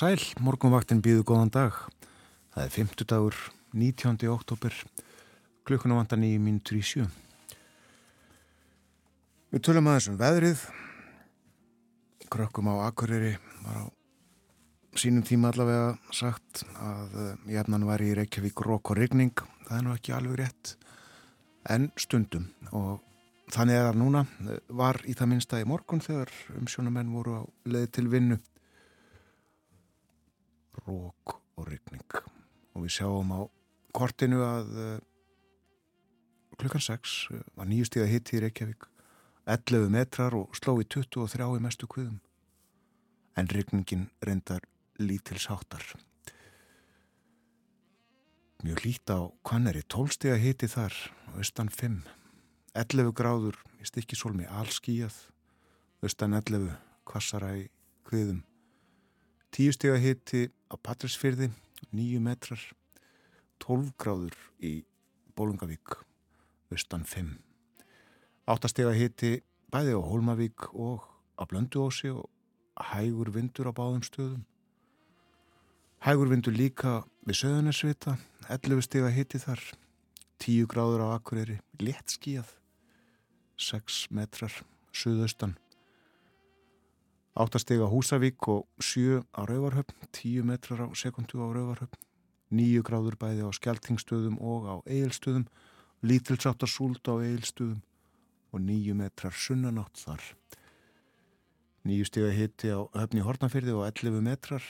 sæl, morgunvaktin býðu góðan dag. Það er 50 dagur, 19. oktober, klukkuna vantan í mínutur í sjö. Við tölum aðeins um veðrið. Krökkum á Akureyri var á sínum tíma allavega sagt að jæfnan var í Reykjavík rók og rigning. Það er nú ekki alveg rétt, en stundum. Og þannig það núna, var í það minnsta í morgun þegar umsjónamenn voru á leði til vinnu rók og ryggning og við sjáum á kortinu að uh, klukkan 6 uh, var nýju stíða hitti í Reykjavík. 11 metrar og sló í 23 í mestu kviðum. En ryggningin reyndar lítils háttar. Mjög lít á kanneri 12 stíða hitti þar austan 5 11 gráður í stikkisólmi allskíjað austan 11 kvassara í kviðum 10 stíða hitti á Patrísfyrði, 9 metrar, 12 gráður í Bólungavík, austan 5. Áttastega hitti bæði á Hólmavík og á Blönduósi og hægur vindur á báðum stöðum. Hægur vindur líka við Söðunarsvita, 11 stega hitti þar, 10 gráður á Akureyri, létt skíjað, 6 metrar, söðaustan. Áttastega Húsavík og 7 á Rauvarhöfn, 10 metrar á sekundu á Rauvarhöfn, 9 gráður bæði á Skeltingstöðum og á Egilstöðum, lítilsáttar súld á Egilstöðum og 9 metrar sunnanátt þar. 9 stega hitti á höfni Hortnafyrði og 11 metrar,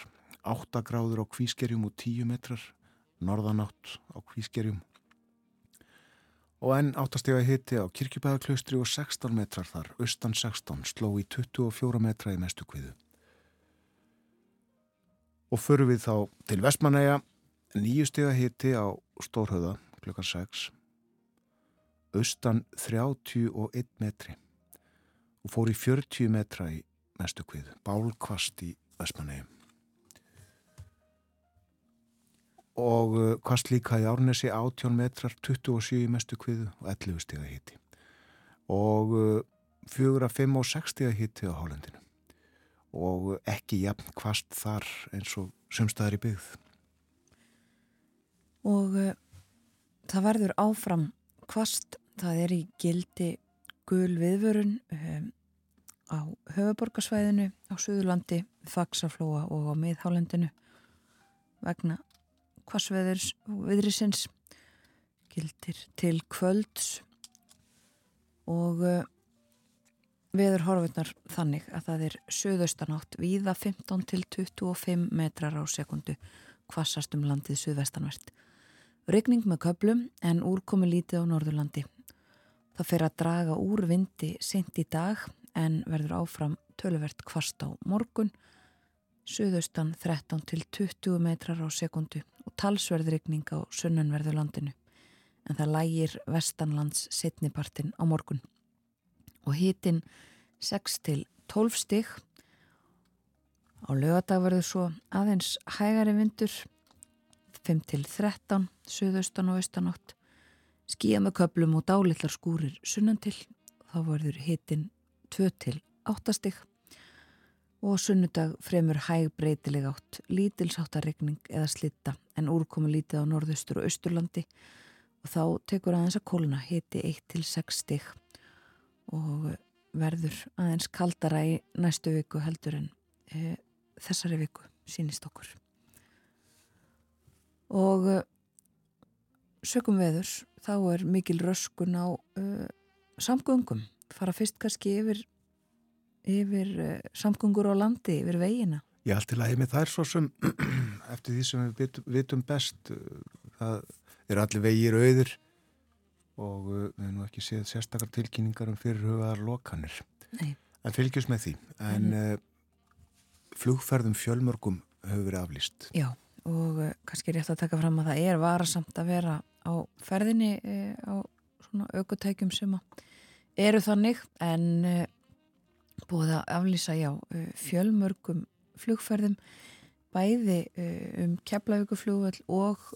8 gráður á Kvískerjum og 10 metrar, norðanátt á Kvískerjum og enn áttastega hitti á kirkjubæðaklaustri og 16 metrar þar, austan 16, sló í 24 metra í mestu kviðu. Og förum við þá til Vestmanæja, nýjustega hitti á Stórhauða klukkan 6, austan 31 metri. Og fór í 40 metra í mestu kviðu, bálkvast í Vestmanæjum. Og uh, kvast líka í Árnesi 18 metrar, 27 í mestu kviðu og 11 steg að hitti og uh, fjögur að 5 og 6 steg að hitti á Hálendinu. Og ekki jafn kvast þar eins og sumstaðar í byggð. Og uh, það verður áfram kvast, það er í gildi gul viðvörun um, á höfuborgarsvæðinu á Suðurlandi, Faxaflóa og á miðhálendinu vegna hvassveðrisins gildir til kvölds og uh, veður horfinnar þannig að það er söðaustanátt víða 15 til 25 metrar á sekundu hvassast um landið söðvestanvert. Regning með köplum en úrkomi lítið á Norðurlandi. Það fer að draga úr vindi sent í dag en verður áfram töluvert hvast á morgun söðaustan 13 til 20 metrar á sekundu og talsverðrykning á sunnanverðu landinu en það lægir vestanlands setnipartin á morgun. Og hitin 6 til 12 stygg á lögadag verður svo aðeins hægari vindur 5 til 13 söðaustan og austanátt. Skíja með köplum og dálitlar skúrir sunnan til. Þá verður hitin 2 til 8 stygg og sunnudag fremur hæg breytileg átt, lítilsáttarregning eða slitta en úrkomi lítið á norðustur og austurlandi og þá tekur aðeins að kóluna hiti 1-6 stig og verður aðeins kaldara í næstu viku heldur en e, þessari viku sínist okkur. Og e, sökum veðurs þá er mikil röskun á e, samgöngum, fara fyrst kannski yfir yfir uh, samgöngur á landi, yfir veginna? Já, allt til að heimi það er svo sem eftir því sem við vitum, best uh, það er allir vegir auður og uh, við hefum ekki séð sérstakar tilkynningar um fyrirhugaðar lokanir Nei. en fylgjus með því en mm. flugferðum fjölmörgum hefur verið aflýst Já, og uh, kannski rétt að taka fram að það er varasamt að vera á ferðinni uh, á svona aukutækjum sem eru þannig en uh, búið að aflýsa já fjölmörgum flugferðum bæði um keflauguflugvöld og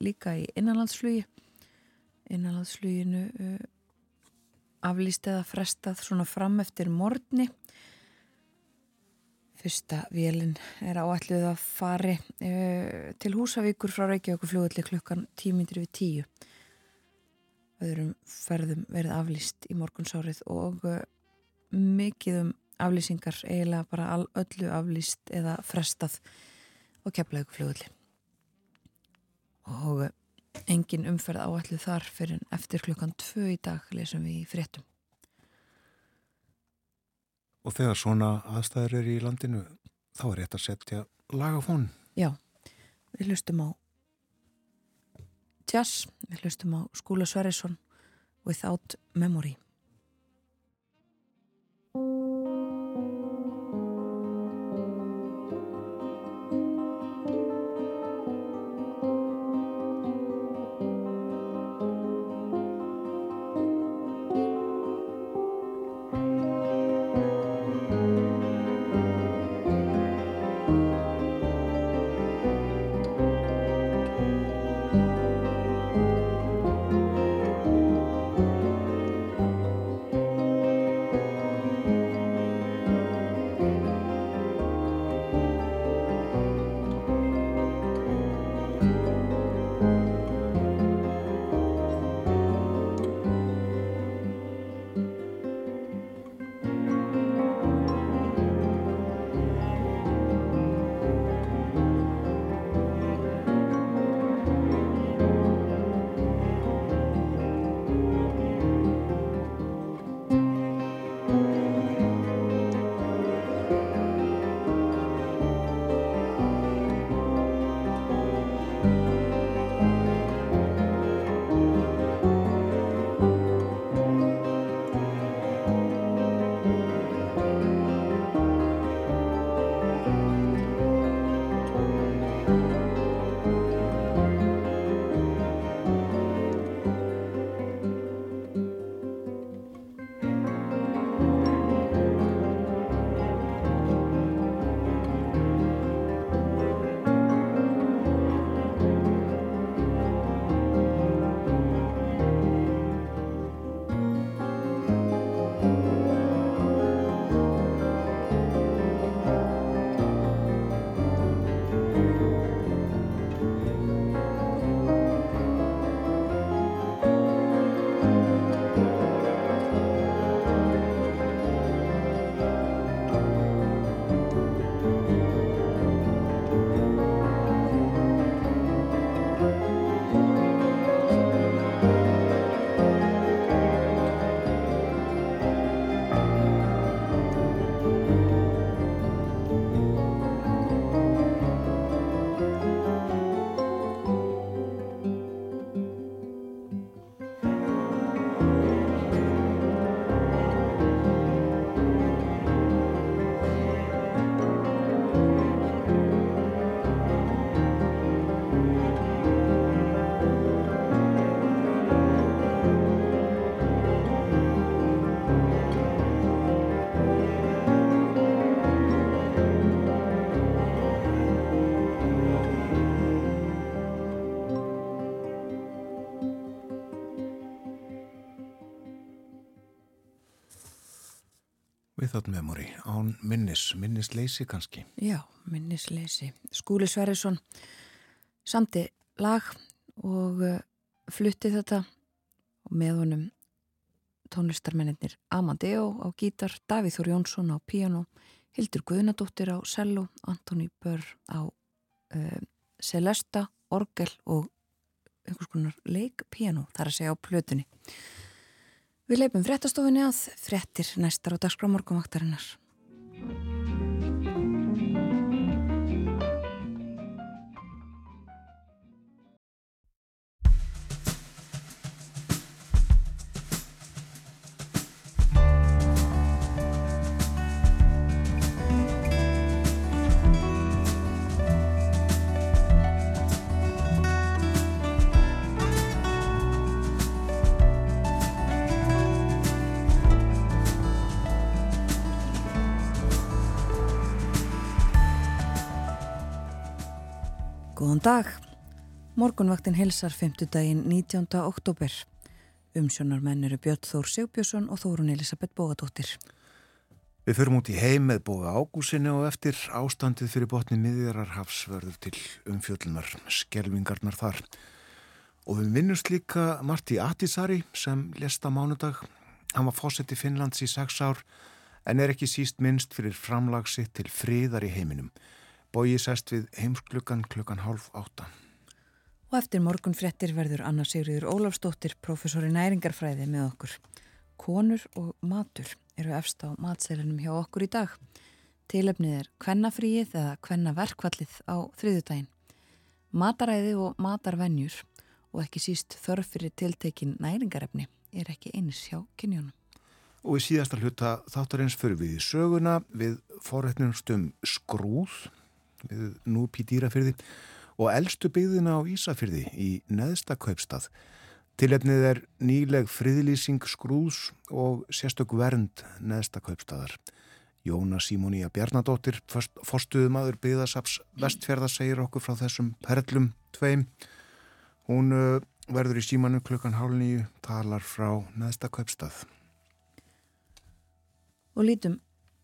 líka í innanlandsflugi innanlandsfluginu aflýst eða frestað svona fram eftir morgni Fyrsta vélinn er áalluð að fari uh, til Húsavíkur frá Reykjavíkur fljóðalli klukkan tímindir við tíu. Öðrum ferðum verið aflýst í morgunsárið og uh, mikið um aflýsingar eiginlega bara all, öllu aflýst eða frestað á Keflavíkur fljóðalli. Og engin umferð áalluð þar fyrir eftir klukkan tvö í dag lesum við í fréttum. Og þegar svona aðstæður eru í landinu, þá er rétt að setja lagafón. Já, við hlustum á Jazz, við hlustum á Skúla Sverrisson Without Memory. Without memory, án minnis, minnisleysi kannski. Já, minnisleysi. Skúli Sverrisson samti lag og uh, flutti þetta með honum tónlistarmennir Amadeo á gítar, Davíð Þór Jónsson á piano, Hildur Guðnadóttir á cello, Antoni Börr á uh, celesta, orgel og einhvers konar leikpiano þar að segja á plötunni. Við leipum fréttastofinni að fréttir næstar á dagskrámorgumvaktarinnar. Dag. Morgunvaktin helsar 5. daginn 19. oktober. Umsjónar menn eru Björn Þór Sigbjörnsson og Þórun Elisabeth Bógadóttir. Við förum út í heim með bóga ágúsinni og eftir ástandið fyrir botni miðjararhafsverður til umfjöllunar, skelvingarnar þar. Og við minnumst líka Marti Atisari sem lesta mánudag. Hann var fósett í Finnlands í sex ár en er ekki síst minnst fyrir framlagsitt til friðar í heiminum. Bógi sest við heimsklukkan klukkan hálf áttan. Og eftir morgun frettir verður Anna Sigriður Ólafstóttir, professori næringarfræði með okkur. Konur og matur eru efst á matseilinum hjá okkur í dag. Tilefnið er kvennafríið eða kvennaverkvallið á þriðutægin. Mataræði og matarvenjur og ekki síst þörf fyrir tiltekin næringarefni er ekki eins hjá kynjónum. Og í síðasta hluta þáttarins fyrir við í söguna við forrætnumstum skrúð við núp í dýrafyrði og eldstu byggðina á Ísafyrði í neðsta kaupstað. Tilefnið er nýleg friðlýsing skrúðs og sérstök vernd neðsta kaupstaðar. Jóna Simónia Bjarnadóttir, forstuðumadur byggðasaps vestfjörða, segir okkur frá þessum perlum tveim. Hún verður í símanu klukkan hálf nýju, talar frá neðsta kaupstað. Og lítum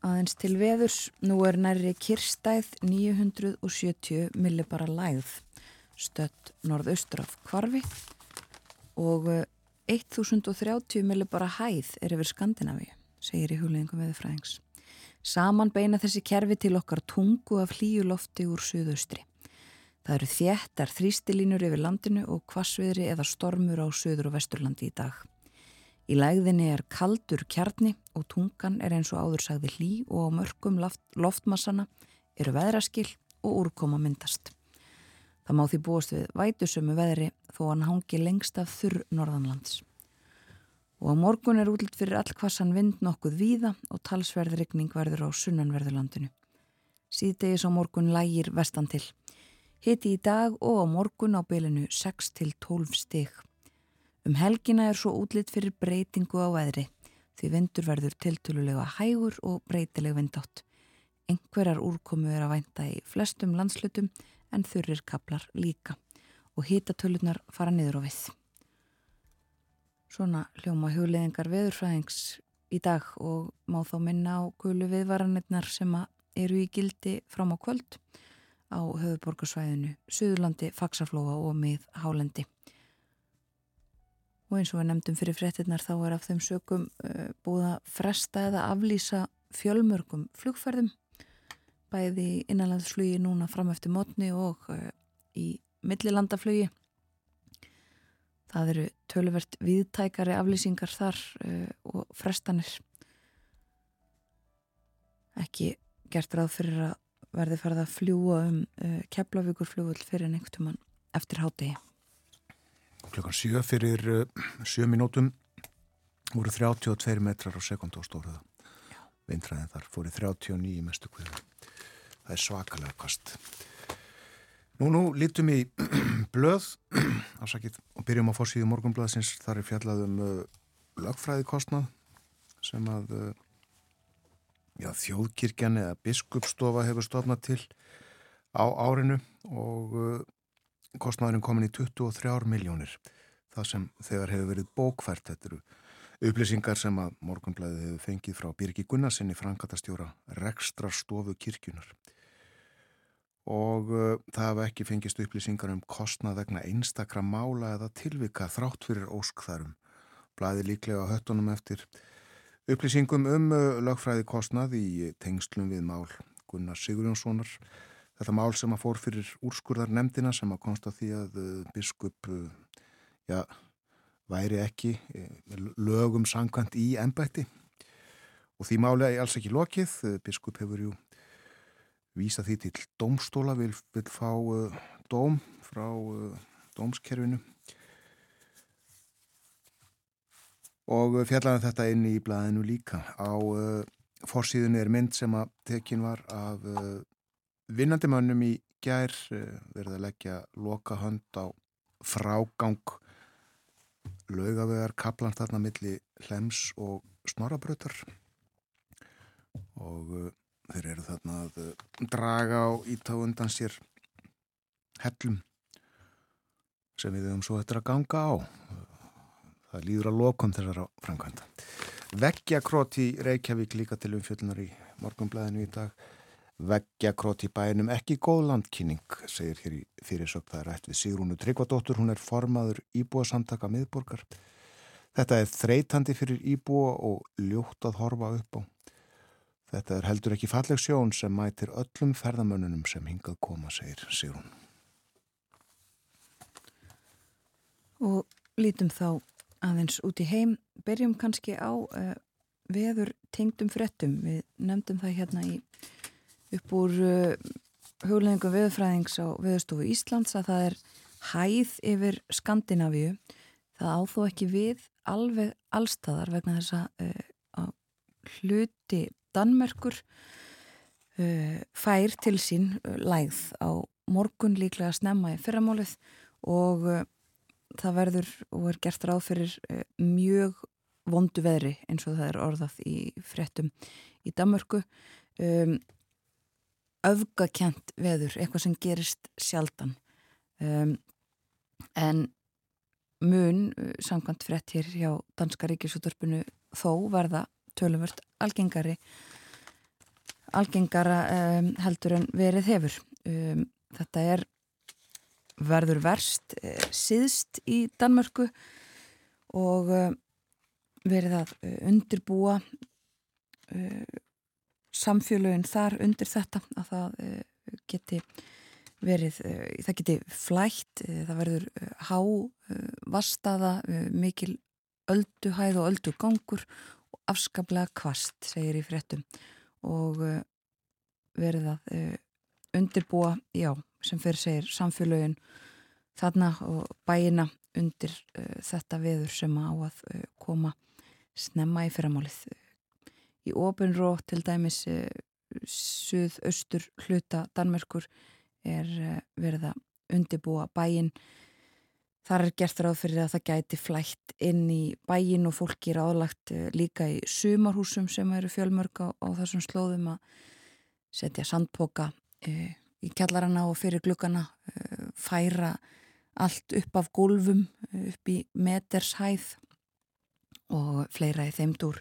Aðeins til veðurs, nú er nærri kirstæð 970 millibara lægð, stött norðaustur af kvarfi og 1030 eh, millibara hæð er yfir Skandinavi, segir í hugleggingum veðurfræðings. Saman beina þessi kerfi til okkar tungu af hlýjulofti úr suðaustri. Það eru þéttar þrýstilínur yfir landinu og kvassviðri eða stormur á suður og vesturlandi í dag. Í lægðinni er kaldur kjarni og tungan er eins og áður sagði hlý og á mörgum loft, loftmassana eru veðraskil og úrkoma myndast. Það má því búast við vætusömu veðri þó hann hangi lengst af þurr norðanlands. Og á morgun er útlitt fyrir allkvassan vind nokkuð víða og talsverðrykning verður á sunnanverðurlandinu. Síðdegis á morgun lægir vestan til. Hiti í dag og á morgun á bylinu 6 til 12 stig. Um helgina er svo útlitt fyrir breytingu á veðri því vindur verður tiltölulega hægur og breytileg vindátt. Engverjar úrkomu er að vænta í flestum landslutum en þurrir kaplar líka og hitatölunar fara niður á við. Svona hljóma hugleðingar veðurfræðings í dag og má þá minna á gulu viðvaranirnar sem eru í gildi fram á kvöld á höfuborgarsvæðinu, Suðurlandi, Faxaflóa og mið Hálendi og eins og við nefndum fyrir fréttinnar þá er af þeim sökum uh, búið að fresta eða aflýsa fjölmörgum flugferðum bæði innanlandsflugi núna fram eftir mótni og uh, í millilandaflugi. Það eru töluvert viðtækari aflýsingar þar uh, og frestanir. Ekki gert ráð fyrir að verði farið að fljúa um keflavíkurflugull fyrir einhvern mann eftir hátegi klukkan 7 fyrir 7 uh, minútum voru 32 metrar á sekund á stóruða vindræðin þar fóri 39 mestu kviðu það er svakalega kast Nú, nú lítum í blöð ásakið og byrjum á fórsíðu morgunblöðsins þar er fjallað um uh, lagfræðikostnað sem að uh, já, þjóðkirkjan eða biskupstofa hefur stofnað til á árinu og uh, kostnæðurinn komin í 23 miljónir það sem þegar hefur verið bókfært þetta eru upplýsingar sem að morgunblæðið hefur fengið frá Birgi Gunnarsinni frangatastjóra Rekstra stofu kirkjunar og uh, það hafa ekki fengist upplýsingar um kostnað vegna einstakra mála eða tilvika þrátt fyrir óskþarum blæði líklega höttunum eftir upplýsingum um uh, lögfræði kostnað í tengslum við mál Gunnar Sigurjónssonar þetta mál sem að fór fyrir úrskurðar nefndina sem að konsta því að uh, biskup uh, ja, væri ekki uh, lögum sangkvæmt í ennbætti og því máli er alls ekki lokið. Biskup hefur jú vísa því til domstóla vil, vil fá dóm frá dómskerfinu. Og fjallaði þetta inn í blæðinu líka. Á fórsíðunni er mynd sem að tekin var af vinnandi mönnum í gær eh, verið að leggja loka hönd á frágang laugavegar kaplan þarna milli hlems og snorabrötar og uh, þeir eru þarna að uh, draga á ítá undan sér hellum sem við höfum svo eftir að ganga á. Það líður að lokum þessara framkvæmda. Veggjakrót í Reykjavík líka til umfjöldunar í morgunblæðinu í dag. Veggjakrót í bænum ekki góð landkynning, segir hér í fyrirsökt. Það er rætt við Sigrúnu Tryggvadóttur, hún er formaður íbúa samtaka miðborgar. Þetta er þreytandi fyrir íbúa og ljótt að horfa upp á. Þetta er heldur ekki falleg sjón sem mætir öllum ferðamönnunum sem hingað koma, segir Sigrún. Og lítum þá aðeins út í heim. Berjum kannski á uh, veður tengdum frettum. Við nefndum það hérna í, upp úr uh, hugleðingum veðurfræðings á veðurstofu Íslands að það er hæð yfir Skandinavíu. Það áþó ekki við alveg allstæðar vegna þess að uh, hluti Danmerkur fær til sín lægð á morgun líklega snemma í fyrramálið og það verður og er gert ráð fyrir eh, mjög vondu veðri eins og það er orðað í frettum í Damörku um, öfgakent veður, eitthvað sem gerist sjaldan. Um, en mun eh, samkvæmt frett hér hjá Danska Ríkisúttorpunu þó verða tölumvört algengari algengara um, heldur en verið hefur. Þetta er verður verst eh, síðst í Danmörku og eh, verið að eh, undirbúa samfélögin þar undir þetta að það geti verið, það geti flætt, það verður há, vastaða, mikil ölduhæð og öldugangur og afskaplega kvast, segir í fréttum og verið að undirbúa, já, sem fyrir segir samfélögin þarna og bæina undir þetta veður sem á að koma snemma í fyrramálið. Í Ópenró til dæmis uh, suðaustur hluta Danmerkur er uh, verið að undirbúa bæin. Þar er gert ráð fyrir að það gæti flætt inn í bæin og fólki er áðlagt uh, líka í sumarhúsum sem eru fjölmörg á, á þessum slóðum að setja sandpoka uh, í kjallarana og fyrir glukkana eh, færa allt upp af gólfum upp í metershæð og fleira í þeimdúr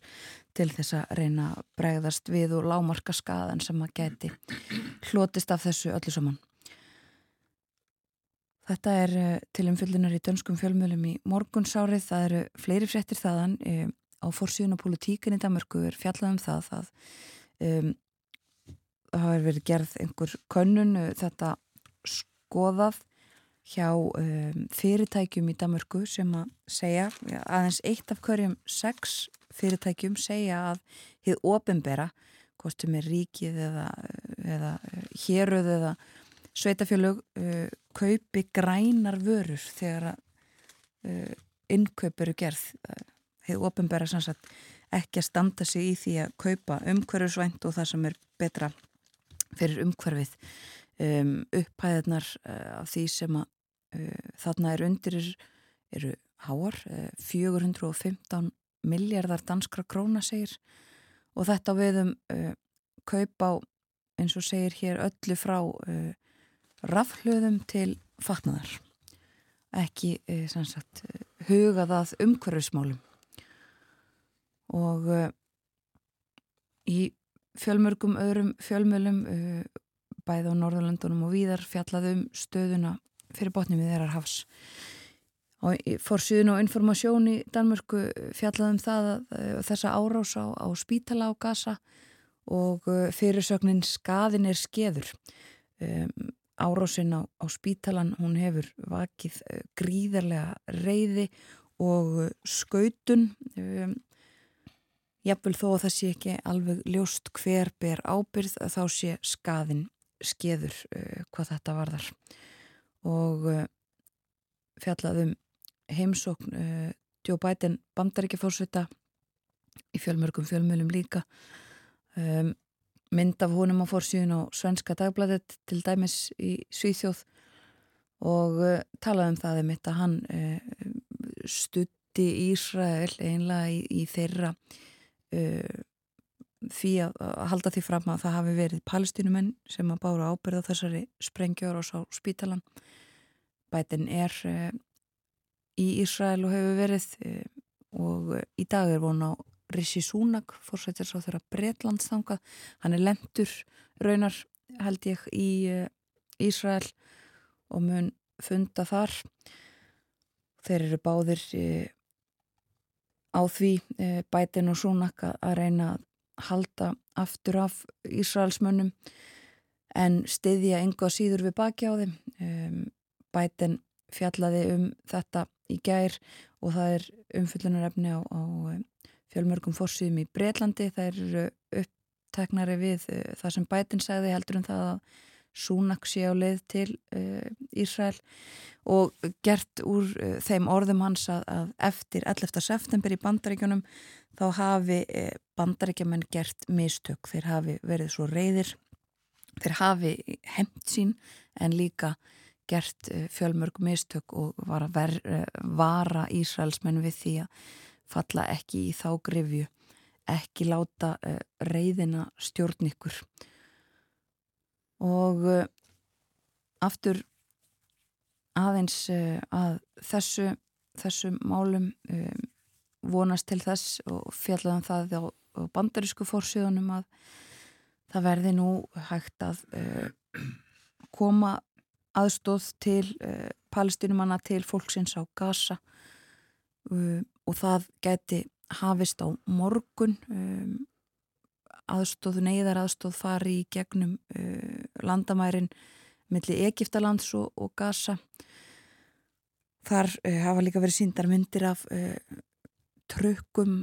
til þess að reyna að bregðast við og lámarka skadan sem að geti hlotist af þessu öllu saman. Þetta er eh, til umfyllunar í dönskum fjölmjölum í morgunsárið. Það eru fleiri fréttir þaðan eh, á fórsíðun og politíkin í Danmarku er fjallað um það að um, það hafi verið gerð einhver könnun uh, þetta skoðað hjá um, fyrirtækjum í Damörgu sem að segja, ja, aðeins eitt af hverjum sex fyrirtækjum segja að hið ofinbera, kostum er ríkið eða, eða héruð eða sveitafjölug uh, kaupi grænar vörur þegar uh, innkaup eru gerð. Hið ofinbera sannsagt ekki að standa sig í því að kaupa umhverjusvænt og það sem er betra fyrir umhverfið. Um, upphæðarnar uh, af því sem að uh, þarna er undir eru háar, uh, 415 miljardar danskra króna segir og þetta viðum uh, kaup á eins og segir hér öllu frá uh, rafhlöðum til fatnaðar. Ekki uh, sannsagt hugað að umhverfismálum. Og í fjölmörgum öðrum fjölmölum uh, bæð á Norðurlandunum og víðar fjallaðum stöðuna fyrir botnum við þeirrar hafs og fórsýðun og informasjón í Danmörku fjallaðum það að, uh, þessa árás á, á spítala á gasa og uh, fyrirsögnin skaðin er skeður. Um, árásin á, á spítalan hún hefur vakið gríðarlega reyði og skautun. Um, Jafnvel þó að það sé ekki alveg ljóst hver ber ábyrð að þá sé skaðin skeður uh, hvað þetta varðar. Og uh, fjallaðum heimsókn uh, Joe Biden bandaríkjafórsvita í fjölmörgum fjölmjölum líka. Um, mynd af honum á fórsíðun á Svenska dagbladet til dæmis í Svíþjóð og uh, talaðum það um þetta hann uh, stutti Ísrael einlega í, í þeirra því að, að halda því fram að það hafi verið palestínumenn sem að bára ábyrða þessari sprengjör og sá spítalan bætin er í Ísrael og hefur verið uh, og uh, í dag er von á Rishi Sunak, fórsættir sá þeirra Bretlandsþangað, hann er lendur raunar held ég í Ísrael og mun funda þar. Þeir eru báðir á því bætin og Sunak að reyna að halda aftur af Ísraelsmönnum en stiðja enga síður við baki á þeim. Bætin fjallaði um þetta í gær og það er umfyllunarefni á, á um, fjölmörgum fórsýðum í Breitlandi. Það eru uppteknari við uh, það sem bætin segði heldur um það að Súnak sé á leið til uh, Ísrael og gert úr uh, þeim orðum hans að, að eftir 11. september í bandaríkjunum þá hafi uh, bandaríkjumenn gert mistök. Þeir hafi verið svo reyðir, þeir hafi heimt sín en líka gert eh, fjölmörg mistök og var að ver, eh, vara Ísraelsmenn við því að falla ekki í þá grifju, ekki láta eh, reyðina stjórn ykkur. Og aftur aðeins að þessu, þessu málum vonast til þess og fjallaðan um það á bandarísku fórsíðunum að það verði nú hægt að koma aðstóð til uh, palestinumanna til fólksins á Gaza. Uh, og það geti hafist á morgun. Um, aðstóð, neyðar aðstóð fari í gegnum uh, landamærin millir Egiptalands og, og Gaza. Þar hafa líka verið síndar myndir af trökkum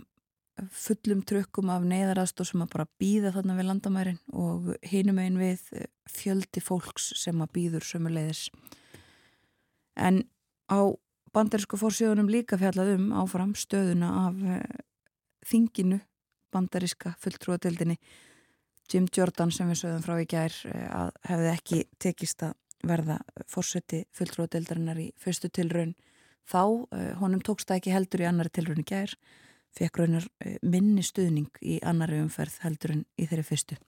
fullum trökkum af neyðaraðstóð sem að bara býða þarna við landamærin og hinum einn við fjöldi fólks sem að býður sömuleiðis. En á bandarísku fórsjóðunum líka fjallaðum áfram stöðuna af uh, þinginu bandaríska fulltrúadeildinni. Jim Jordan sem við sögum frá í gær uh, að hefði ekki tekist að verða fórseti fulltrúadeildarinnar í fyrstu tilraun. Þá, honum tókst það ekki heldur í annari tilraun í gær fekk raunar eh, minni stuðning í annari umferð heldur en í þeirri fyrstu.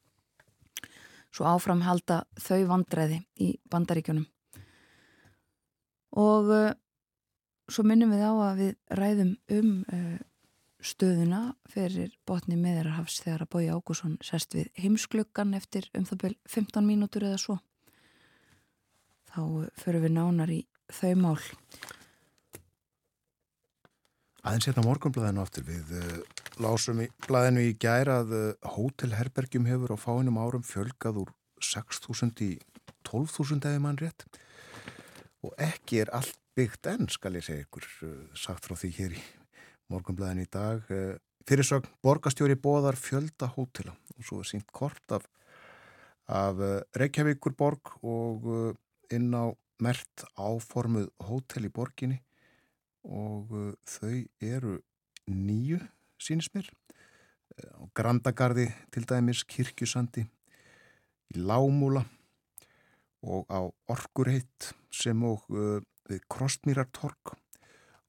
Svo áfram halda þau vandræði í bandaríkjunum. Og uh, svo minnum við á að við ræðum um uh, stöðuna fyrir botni meðarhafs þegar að Bói Ágússon sest við heimskluggan eftir um það byrj 15 mínútur eða svo. Þá förum við nánar í þau mál. Aðeins hérna morgunblæðinu aftur við uh, lásum í blæðinu í gæra að uh, hótelherbergjum hefur á fáinum árum fjölgað úr 6.000 í 12.000 eða mann rétt. Og ekki er allt byggt enn skal ég segja ykkur uh, sagt frá því hér í morgunblæðinu í dag. Fyrirsögn borgastjóri bóðar fjölda hótela og svo er sínt kort af, af Reykjavíkur borg og inn á mert áformuð hótel í borginni og uh, þau eru nýju sínismir uh, á Grandagarði til dæmis, Kirkjusandi í Lámúla og á Orkurheit sem og uh, við Krostmýrartorg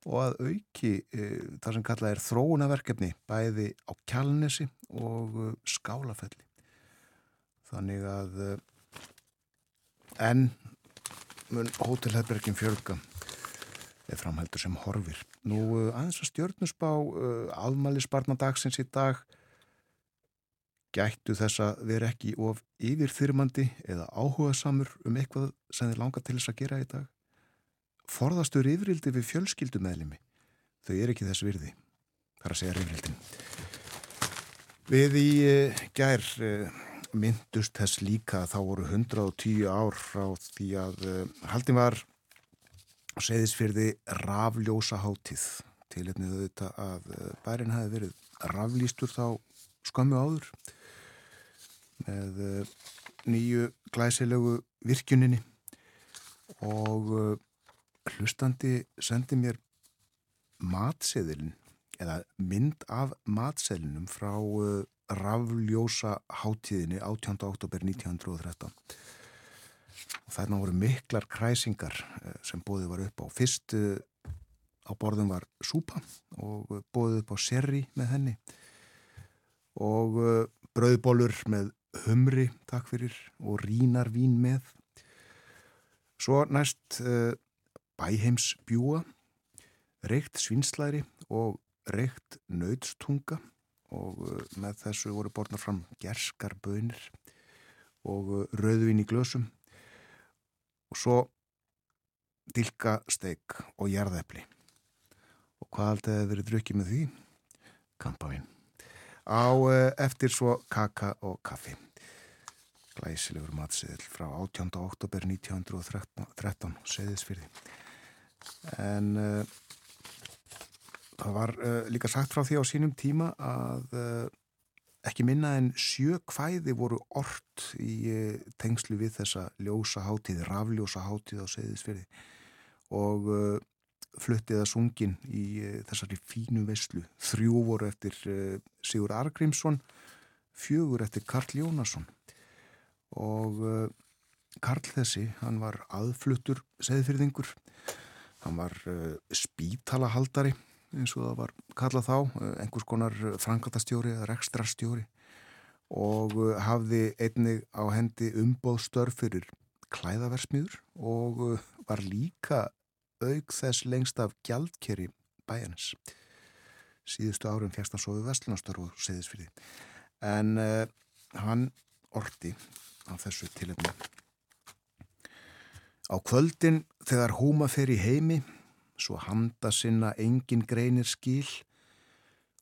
og að auki uh, það sem kallað er þróunaverkefni bæði á Kjálnesi og uh, Skálafelli. Þannig að uh, enn mun hótelherbergin fjölga er framhæltur sem horfir. Nú uh, aðeins að stjórnusbá uh, aðmælisbarnadagsins í dag gættu þess að vera ekki of yfirþyrmandi eða áhuga samur um eitthvað sem þið langar til þess að gera í dag. Forðastur yfirildi við fjölskyldumeðlimi. Þau er ekki þess virði. Það er að segja yfirildin. Við í uh, gær myndust þess líka þá voru 110 ár frá því að haldin var Seyðisfyrði rafljósa hátíð til einnig þetta að eh, bærin hafi verið raflýstur þá skömmu áður með eh, nýju glæsilegu virkjuninni og eh, hlustandi sendi mér matseðilin eða mynd af matseðlinum frá rafljósa hátíðinni 18. oktober 1913 og þarna voru miklar kræsingar eh, sem bóðið var upp á. Fyrst eh, á borðum var súpa og bóðið upp á serri með henni. Og eh, brauðbólur með humri, takk fyrir, og rínar vín með. Svo næst uh, bæheims bjúa, reykt svinslæri og reykt nöydstunga og með þessu voru borðnar fram gerskar bönir og rauðvin í glösum og svo dilkasteik og jarðepli. Og hvað aldrei hefur verið drukkið með því? Kampavinn. Á uh, eftir svo kaka og kaffi. Glæsilegur matsiðil frá 18. oktober 1913 seðisfyrði. En uh, það var uh, líka sagt frá því á sínum tíma að uh, ekki minna en sjö kvæði voru orrt í uh, tengslu við þessa ljósa hátíð, rafljósa hátíð á Seyðisfjörði og fluttið að sungin í þessari fínu veislu. Þrjú voru eftir Sigur Argrímsson, fjögur eftir Karl Jónasson. Og Karl þessi, hann var aðfluttur Seyðisfjörðingur, hann var spítalahaldari eins og það var kallað þá, eh, einhvers konar frangatastjóri eða rekstrastjóri og eh, hafði einnig á hendi umbóðstörf fyrir klæðaversmiður og eh, var líka auk þess lengst af gjaldkeri bæjarnis. Síðustu árum fjast hann svo við vestlunastörf og segðis fyrir því. En uh, hann orti á þessu tilöfni. Á kvöldin þegar húma fer í heimi svo handa sinna engin greinir skil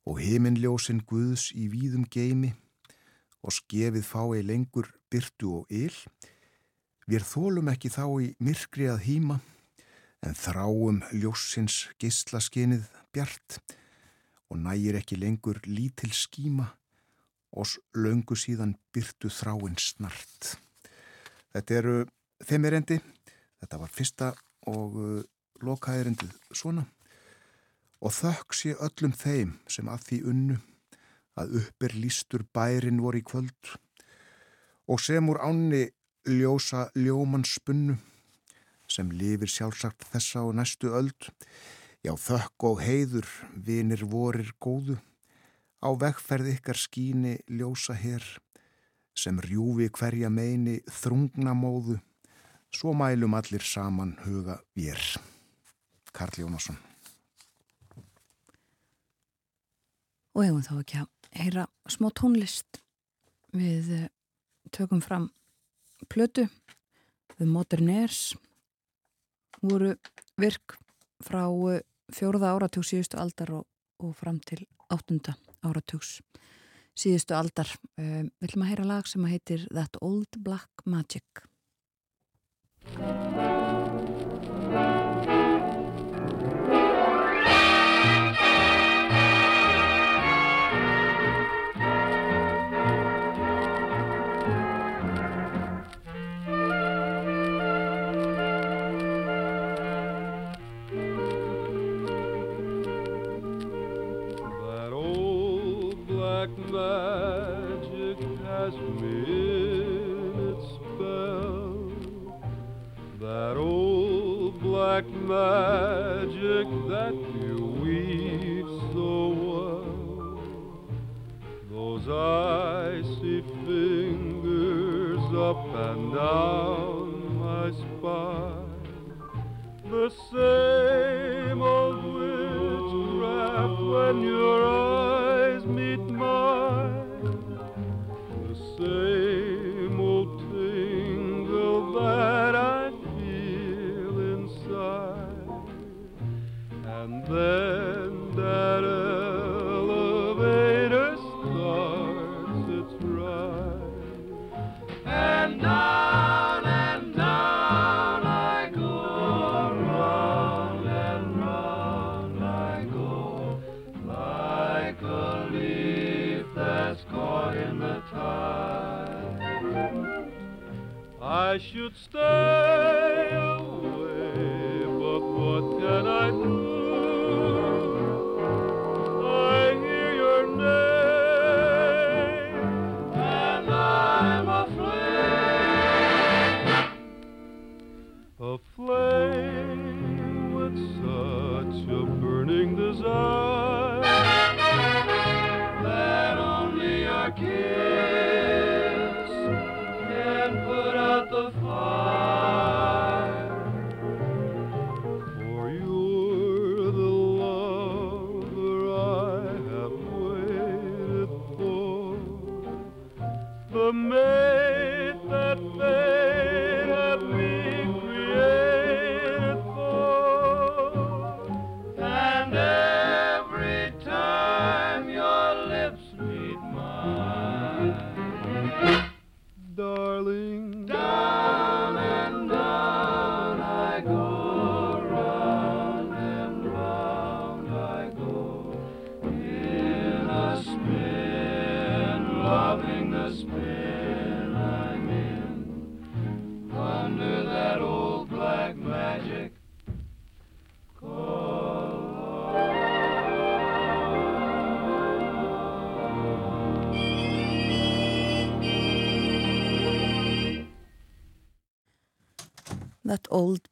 og heiminljósin guðs í víðum geimi og skefið fái lengur byrtu og yl. Við þólum ekki þá í myrkri að hýma en þráum ljósins gislaskinið bjart og nægir ekki lengur lítil skíma og löngu síðan byrtu þráinn snart. Þetta eru þeimirrendi, þetta var fyrsta og lokaðirindið svona. Og þökk sé öllum þeim sem að því unnu að uppir lístur bærin voru í kvöld og sem úr ánni ljósa ljóman spunnu sem lifir sjálfsagt þessa og næstu öld. Já þökk og heiður vinir vorir góðu á vegferð ykkar skíni ljósa hér sem rjúfi hverja meini þrungna móðu. Svo mælum allir saman huga vér Karl Jónasson. Og hefum þá ekki að heyra smá tónlist. Við eh, tökum fram plötu. Við Moderners voru virk frá eh, fjóruða áratug síðustu aldar og, og fram til áttunda áratugs síðustu aldar. Uh, við ætlum að heyra lag sem heitir That Old Black Magic magic that you weave so well. Those icy fingers up and down my spine. The same old witchcraft when your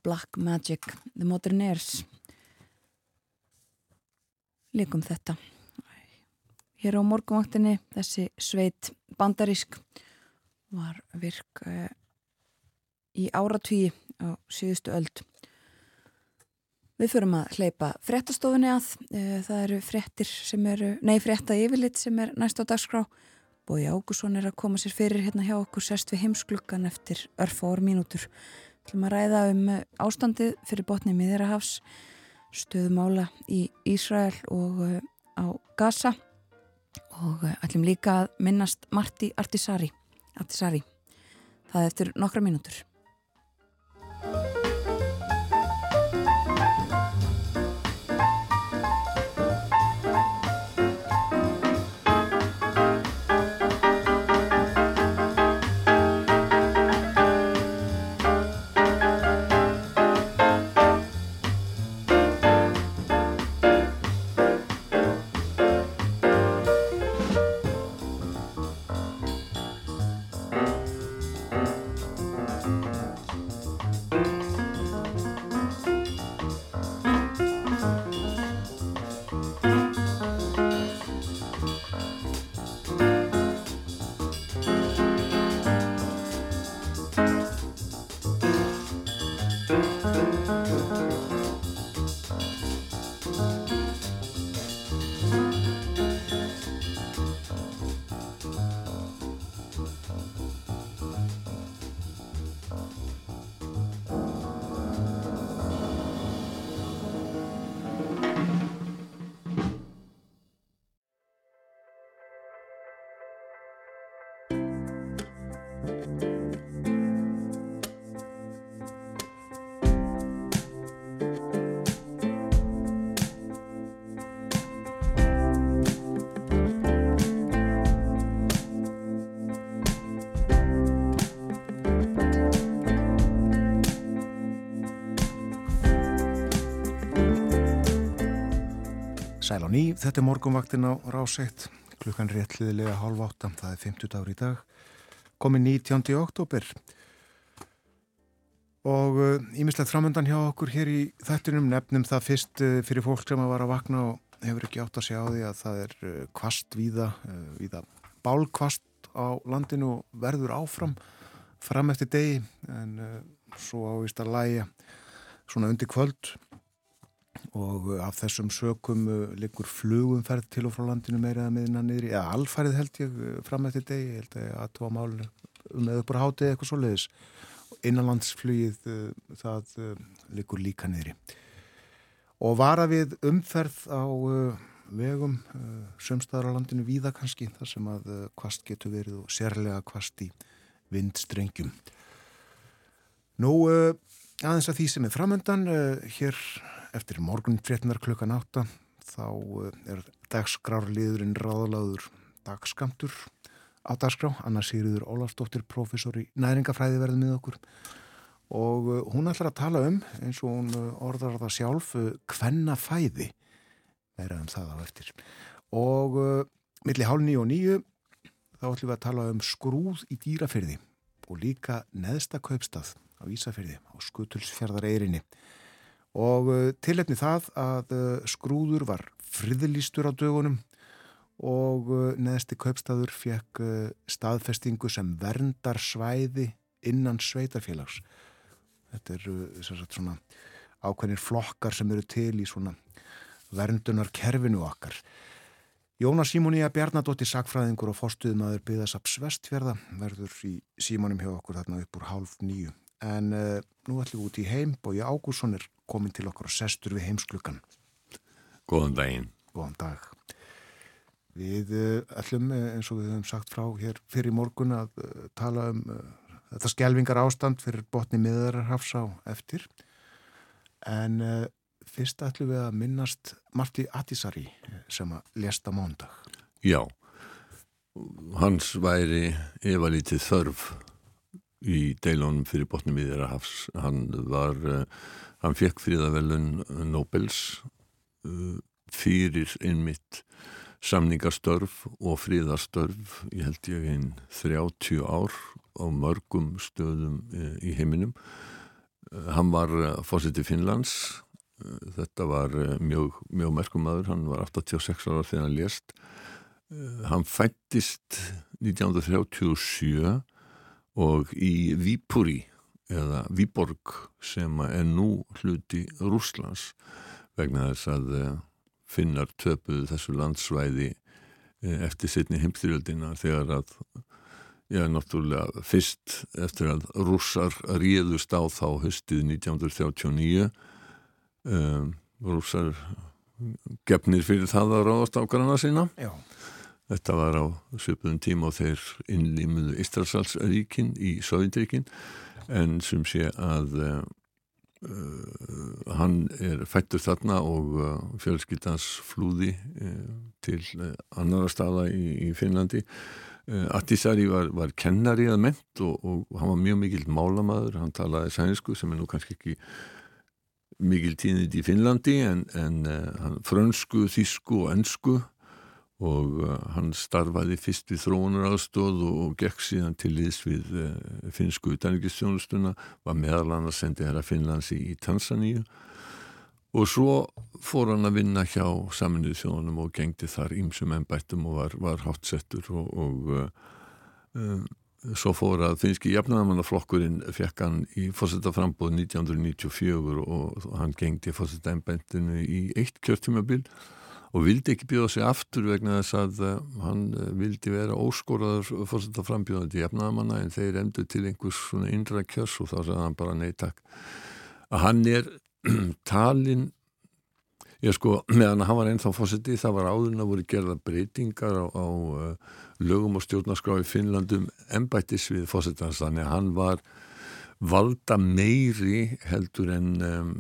Black Magic, The Modernaires. Líkum þetta. Hér á morgunvaktinni þessi sveit bandarísk var virk uh, í áratvíi á síðustu öld. Við förum að hleypa fréttastofunni að. Uh, það eru fréttir sem eru, nei frétta yfirlit sem er næst á dagskrá. Bói Ágússon er að koma sér fyrir hérna hjá okkur sest við heimsklukkan eftir örfór mínútur. Ætlum að ræða um eh, ástandið fyrir botni miðirahafs, stöðumála í Ísrael og uh, á Gaza og uh, ætlum líka að minnast Marti Artisari. Artisari. Það eftir nokkra mínútur. Á ný, þetta er morgunvaktin á ráseitt, klukkan réttliðilega hálf átta, það er 50 dagur í dag, komið 19. oktober og ímislegt uh, framöndan hjá okkur hér í þettinum nefnum það fyrst uh, fyrir fólk sem að vara að vakna og hefur ekki átt að segja á því að það er uh, kvast víða, víða bálkvast á landinu og verður áfram fram eftir degi en svo ávist að læja svona undir kvöld og uh, af þessum sökum uh, liggur flugumferð til og frá landinu meira eða miðina niður, eða alfærið held ég uh, fram eftir degi, ég held að að tóa málinu um eða uppur hátið eitthvað svo leiðis innanlandsflugið það liggur líka niðri. Og vara við umferð á vegum sömstaðar á landinu víða kannski þar sem að kvast getur verið og sérlega kvast í vindstrengjum. Nú aðeins að því sem er framöndan hér eftir morgun fréttinar klukkan átta þá er dagskrárliðurinn ráðalaður dagskamtur á dagskrá, Anna Sigriður Ólafsdóttir professor í næringafræði verði með okkur. Og hún ætlar að tala um eins og hún orðar það sjálf hvenna fæði meira um það á eftir. Og uh, milli hálf nýju og nýju þá ætlum við að tala um skrúð í dýrafyrði og líka neðsta kaupstað á Ísafyrði á Skutulsfjörðar eirinni og uh, tilhefni það að uh, skrúður var friðlýstur á dögunum og uh, neðsti kaupstaður fekk staðfestingu sem verndar svæði innan sveitarfélags. Þetta eru svona ákveðnir flokkar sem eru til í svona verndunar kerfinu okkar. Jónas Simónia Bjarnadóttir sagfræðingur og fórstuðmaður byggðasaps vestfjörða verður í símanum hjá okkur þarna upp úr hálf nýju. En uh, nú ætlum við út í heim ég Ágússon er komin til okkur og sestur við heimsklukkan. Góðan daginn. Góðan dag. Við ætlum, eins og við höfum sagt frá hér fyrir morgun að uh, tala um uh, þetta skjelvingar ástand fyrir botni miðararhafs á eftir. En uh, fyrst ætlum við að minnast Marti Atisari sem að lesta mándag. Já, hans væri yfirlítið þörf í deilunum fyrir botni miðararhafs. Hann var Hann fekk fríðavelun Nobels uh, fyrir einmitt samningarstörf og fríðarstörf ég held ég einn 30 ár á mörgum stöðum uh, í heiminum. Hann var fórseti Finnlands. Þetta var mjög, mjög merkumadur, hann var 86 ára þegar hann lést. Hann fættist 1937 og í Vípuri eða Víborg sem er nú hluti Rúslands vegna þess að finnar töpuð þessu landsvæði eftir setni heimstyrjöldina þegar að Já, náttúrulega fyrst eftir að rússar réðust á þá höstið 1939 um, rússar gefnir fyrir það að ráðast á grana sína Já. Þetta var á söpðum tíma og þeir innlýmuðu Ístrasalsríkin í Sovjetríkin en sem sé að uh, uh, hann er fættur þarna og uh, fjölskyldans flúði til annara staða í, í Finnlandi. Attisari var, var kennari að ment og, og hann var mjög mikil málamaður, hann talaði sænsku sem er nú kannski ekki mikil tíðnit í Finnlandi en, en uh, frönsku, þísku og ennsku og uh, hann starfaði fyrst við þróunar aðstóð og, gekk síðan til liðs við uh, finnsku utanrikistjónustuna, var meðal annars sendið hér að Finnlands í, Tansaníu. Og svo fór hann að vinna hjá saminuð þjónum og gengdi þar ímsum ennbættum og var, var hátsettur og, og um, svo fór að finski jafnæðamannaflokkurinn fekk hann í fórsetaframbóð 1994 og hann gengdi fórseta ennbættinu í eitt kjörtímabil. og vildi ekki bjóða sig aftur vegna þess að uh, hann vildi vera óskóraður fórsetaframbjóðandi jafnæðamanna en þeir endur til einhvers svona innra kjörs og þá sagði hann bara nei takk. Að hann er talin ég sko, meðan hann var ennþá fósiti það var áðurinn að voru gerða breytingar á, á uh, lögum og stjórnarskrá í Finnlandum embættis við fósitans, þannig að hann var valda meiri heldur en um,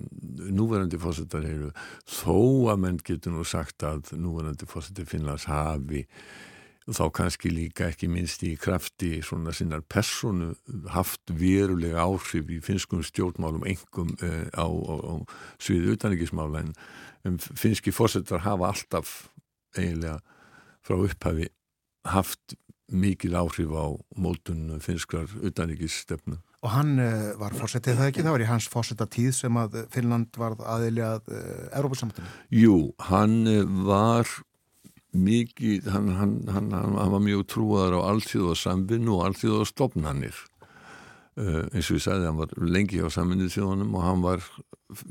núverandi fósitar eru. Þó að menn getur nú sagt að núverandi fósiti Finnlands hafi þá kannski líka ekki minnst í krafti svona sinnar personu haft verulega áhrif í finskum stjórnmálum engum uh, á, á, á sviði utanrikkismála en um, finski fórsetar hafa alltaf eiginlega frá upphafi haft mikil áhrif á mótun finskrar utanrikkisstefnu. Og hann uh, var fórsetið það ekki? Það var í hans fórsetatíð sem að Finnland var aðili að uh, Európa-samtinu? Jú, hann var mikið, hann, hann, hann, hann var mjög trúaður á allþjóðarsamvinnu og allþjóðarstofnanir uh, eins og ég sagði, hann var lengi á saminnið þjóðanum og hann var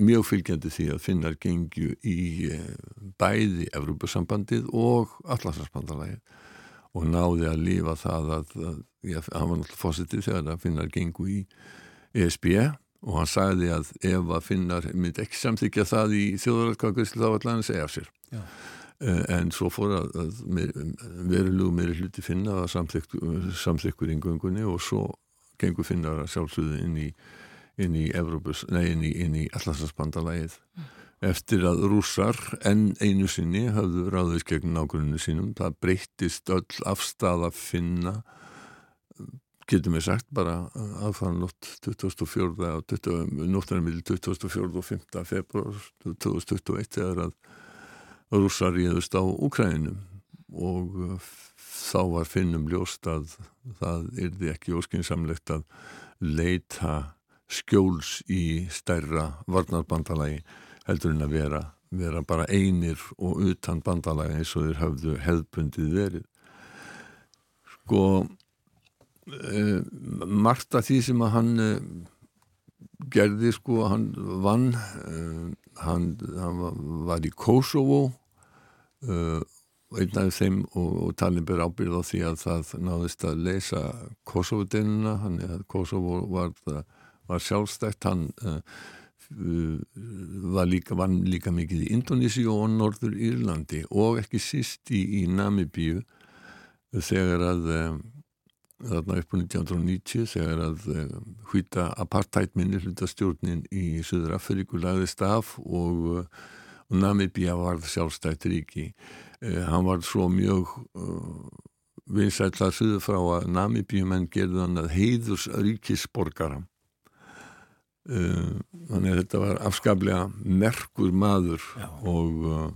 mjög fylgjandi því að finnar gengju í bæði Evrópusambandið og Allarslandsbandalagið og náði að lífa það að, að já, hann var náttúrulega fósitið þegar að finnar gengu í ESB og hann sagði að ef að finnar myndi ekki samþykja það í þjóðararkvæðslu þá allan að segja af sér. Já. En svo fór að, að verulegu meiri hluti finna að samþykkur í göngunni og svo gengur finnar að sjálfsögðu inn í inn í Evropus, nei inn í, í Allarslandsbandalægið mm. Eftir að rússar enn einu sinni hafðu ráðist gegn nágrunni sínum það breyttist öll afstæða finna getur mér sagt bara aðfæðan lótt 2004 nóttanum millir 2004 og 5. februar 2021 þegar að rússar ríðust á Ukrænum og uh, þá var finnum ljóst að það yrði ekki óskinsamlegt að leita skjóls í stærra varnarbandalagi heldur en að vera, vera bara einir og utan bandalagi eins og þeir hafðu hefðbundið verið. Sko, eh, margt af því sem að hann eh, gerði sko, hann vann eh, hann, hann var í Kosovo uh, einn af þeim og, og talin ber ábyrð á því að það náðist að leysa Kosovo-deinuna hann er að Kosovo var, var sjálfstækt hann uh, var líka, var líka mikið í Indonísi og Norður Írlandi og ekki síst í, í Namibíu þegar að um, þarna upp á 1990 þegar að hvita apartheid minni hlutastjórnin í Suður Afríku lagðist af og, og Namibíja varð sjálfstætt ríki. Eh, hann var svo mjög vinsætla suður frá að Namibíjumenn gerði hann að heiðurs ríkisborgara uh, þannig að þetta var afskaplega merkur maður Já. og uh,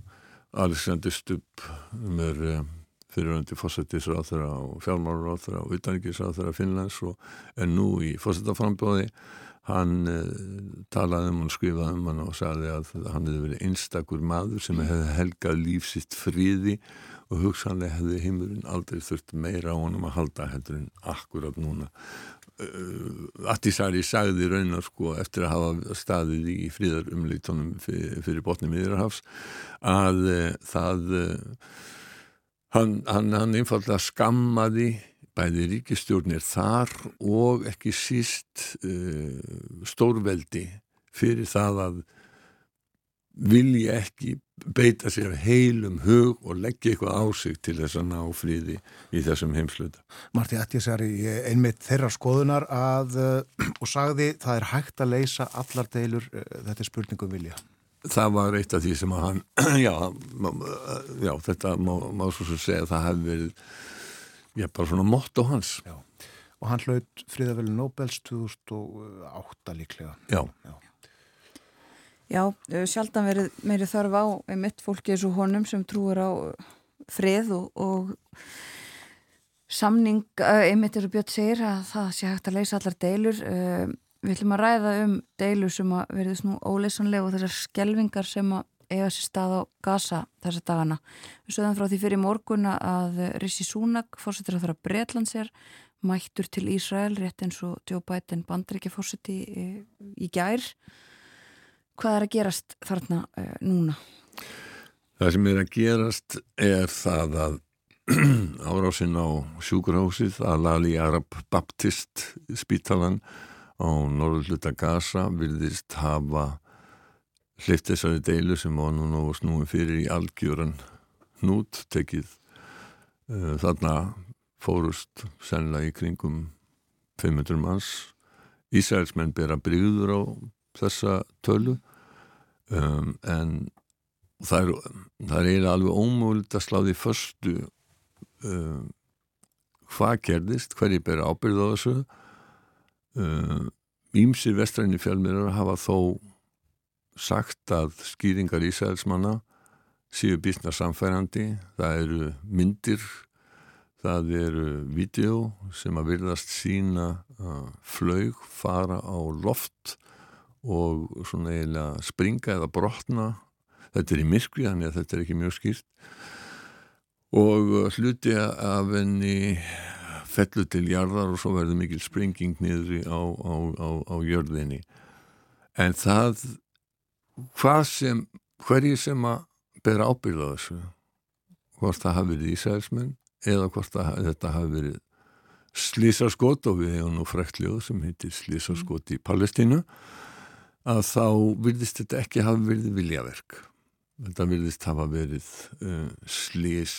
Alexander Stubb með fyriröndi fósættisráþara og fjármálaráþara og utanrikiðsráþara Finnlands og er nú í fósættaframbóði hann talaði um og skrifaði um hann og sagði að hann hefði verið einstakur maður sem hefði helgað lífsitt friði og hugsanlega hefði heimurinn aldrei þurft meira á honum að halda heldur en akkurat núna Attisari sagði raunar sko eftir að hafa staðið í fríðarumleitunum fyrir, fyrir botni miðurhafs að uh, það uh, hann, hann, hann einfallega skammaði bæði ríkistjórnir þar og ekki síst uh, stórveldi fyrir það að vilja ekki beita sér heilum hug og leggja eitthvað á sig til þess að ná fríði í þessum heimsluta. Marti Attisari einmitt þeirra skoðunar að og sagði það er hægt að leysa allar deilur, þetta er spurningum vilja. Það var eitt af því sem að hann, já, já þetta má, má svo svo segja að það hefði verið Já, bara svona motto hans. Já, og hann hlaut fríðaveli Nobels 2008 líklega. Já. Já, Já sjaldan verið meiri þarf á einmitt fólki eins og honum sem trúur á frið og, og samning, einmitt eru Björn segir að það sé hægt að leysa allar deilur. Við ætlum að ræða um deilur sem að verðist nú óleysanlega og þessar skelvingar sem að eiga sér stað á Gaza þessa dagana. Við sögðum frá því fyrir morgunna að Rissi Súnak, fórsettir að það að Breitlands er mættur til Ísrael rétt eins og Joe Biden bandriki fórseti í gær. Hvað er að gerast þarna uh, núna? Það sem er að gerast er það að árásinn á sjúkurhásið að Lali Arab Baptist spítalan á norðluta Gaza vilðist hafa hlift þessari deilu sem var nú og snúin fyrir í algjöran hnút tekið uh, þarna fórust sennilega í kringum 500 manns Ísraelsmenn bera brigður á þessa tölu. Um, en það er, það er eiginlega alveg ómögulegt að sláði förstu um, hvað gerðist, hverji bera ábyrð á þessu. Ímsir um, vestræni fjölmirar hafa þó sagt að skýringar Ísælsmanna séu bísna samfærandi, það eru myndir, það eru vídeo sem að virðast sína uh, flög fara á loft og svona eiginlega springa eða brotna. Þetta er í myrkvi, þannig að þetta er ekki mjög skýrt. Og hluti af henni fellu til jarðar og svo verður mikil springing niður á, á, á, á jörðinni. En það hvað sem, hverji sem að bera ábyrða þessu hvort það hafi verið Ísælsmenn eða hvort það, þetta hafi verið slísarskot og við hefum nú frektljóð sem heitir slísarskot í Palestínu að þá virðist þetta ekki hafa verið viljaverk þetta virðist hafa verið uh, slís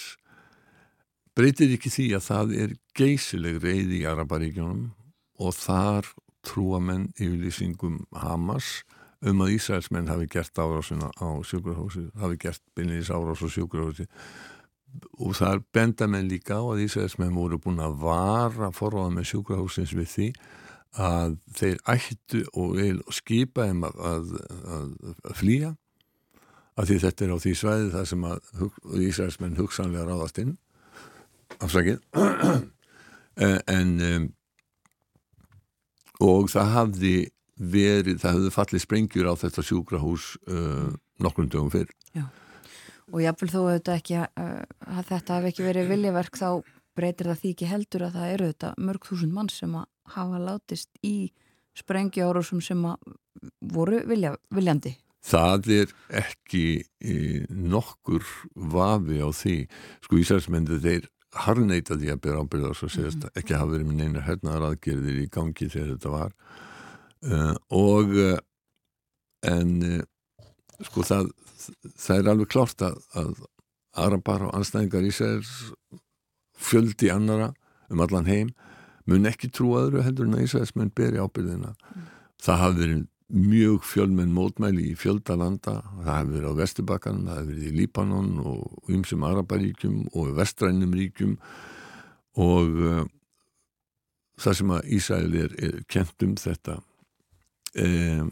breytir ekki því að það er geysileg reyði í Araparíkjónum og þar trúa menn yfirlýsingum Hamas um að Ísraelsmenn hafi gert árásuna á sjúkurhósi, hafi gert beinleins árás á sjúkurhósi og það er benda menn líka á að Ísraelsmenn voru búin að vara forráða með sjúkurhósins við því að þeir ættu og skipa þeim að, að, að, að flýja að því þetta er á því svæði það sem að Ísraelsmenn hugsanlega ráðast inn afsakið en um, og það hafði verið, það hefði fallið sprengjur á þetta sjúkrahús uh, nokkrum dögum fyrr. Já, og jáfnvel þó auðvitað ekki uh, að þetta hef ekki verið viljaverk þá breytir það því ekki heldur að það eru þetta mörg þúsund mann sem að hafa látist í sprengjárósum sem að voru vilja, viljandi. Það er ekki e, nokkur vafi á því, sko Íslandsmyndið þeir harneita því að byrja ábyrða og mm -hmm. ekki hafa verið með neina hernaðar aðgerðir í gangi þegar þetta var uh, og uh, en uh, sko það það er alveg klárt að, að Arabar og anstæðingar Ísæðis fjöldi annara um allan heim mun ekki trú aðru heldur en að mun beri ábyrðina mm. það hafi verið mjög fjölmenn mótmæli í fjöldalanda það hefur verið á Vesturbakkan, það hefur verið í Líbanon og umsum Araparíkjum og vestrænum ríkjum og uh, það sem að Ísæl er, er kent um þetta um,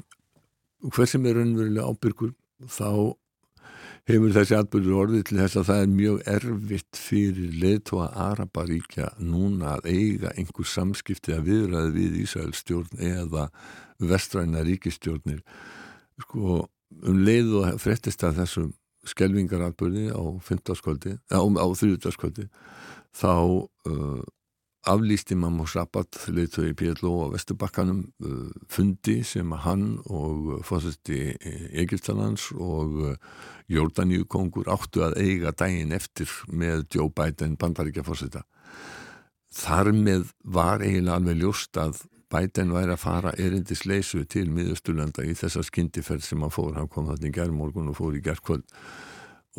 hver sem er raunverulega ábyrgur þá hefur þessi atbyrður orðið til þess að það er mjög erfitt fyrir leðtóa Araparíkja núna að eiga einhver samskipti að viðræði við Ísraels stjórn eða vestræna ríkistjórnir sko um leið og frettist að þessum skelvingaratbyrði á 15. á, á 30. þá uh, aflýsti Mammo Sabat leiðtöði PLO á Vesturbakkanum uh, fundi sem hann og fórsætti Egiptalands og uh, Jórdaníu kongur áttu að eiga daginn eftir með Joe Biden bandaríkja fórsætta þar með var eiginlega alveg ljóst að Biden væri að fara erindis leysu til miðusturlanda í þessa skindiferð sem hann fór, hann kom þarna í gerðmorgun og fór í gerðkvöld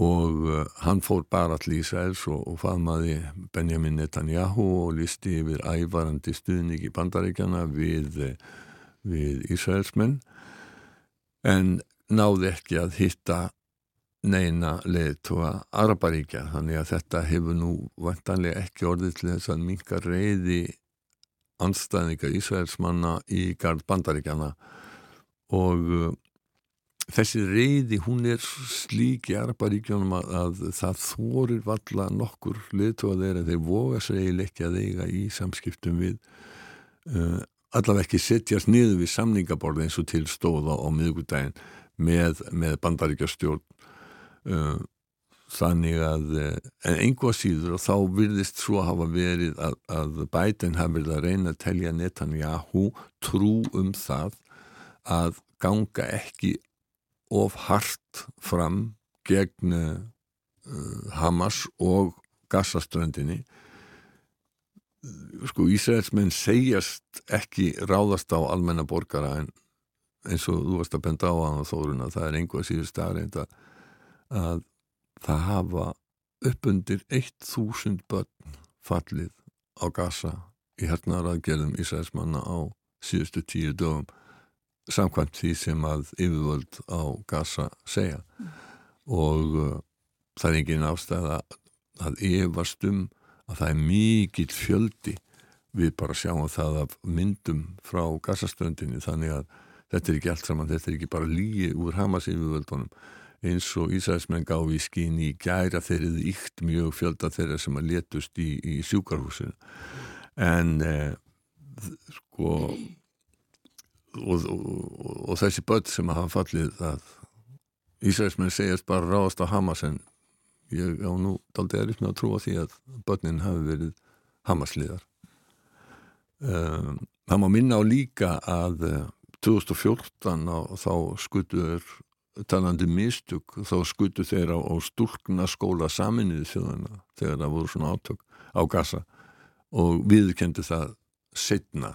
og uh, hann fór bara til Ísraels og, og faðmaði Benjamin Netanyahu og listi yfir ævarandi stuðning í bandaríkjana við, við Ísraelsmenn en náði ekki að hitta neina leðtóa Araparíkja þannig að þetta hefur nú vantanlega ekki orðið til þess að minka reyði anstæðninga Ísraelsmanna í gard bandaríkjana og uh, þessi reyði hún er slík í Araparíkjónum að, að það þorir valla nokkur liðtóa þeirra. Þeir voga segil ekki að eiga í samskiptum við uh, allaveg ekki setjast niður við samningaborð eins og til stóða á miðugudaginn með, með bandaríkjastjórn. Uh, þannig að en einhvað síður og þá virðist svo hafa verið að, að Biden hafi verið að reyna að telja Netanyahu trú um það að ganga ekki of hart fram gegn uh, Hamas og Gassaströndinni sko Ísraelsmenn segjast ekki ráðast á almenna borgara en eins og þú varst að benda á og þórun að það er einhvað síður staðreind að, að það hafa uppundir 1000 börn fallið á Gassa í hernaðaraðgerðum Ísraelsmanna á síðustu tíu dögum samkvæmt því sem að yfirvöld á gasa segja. Mm. og uh, það er engin ástæða að yfast um að það er mikill fjöldi. Við bara sjáum það af myndum frá gasastöndinni þannig að þetta er ekki allt saman, þetta er ekki bara lígi úr Hamas yfirvöldunum. Eins og Ísæðismenn gáði í skín í gæra þeirrið íkt mjög fjölda þeirra sem að letust í, í sjúkarhúsinu en eh, sko og, og, og þessi börn sem hafa fallið að Ísraelsmenn segjast bara ráðast á Hamas en ég á nú daldi erist með að trúa því að börnin hafi verið Hamasliðar. Um, það má minna á líka að 2014 á, þá skutuður talandi mistug þá skutu þeir á, á stúlkna skóla saminnið þjóðana þegar það voru svona átök á gasa og viðkendi það setna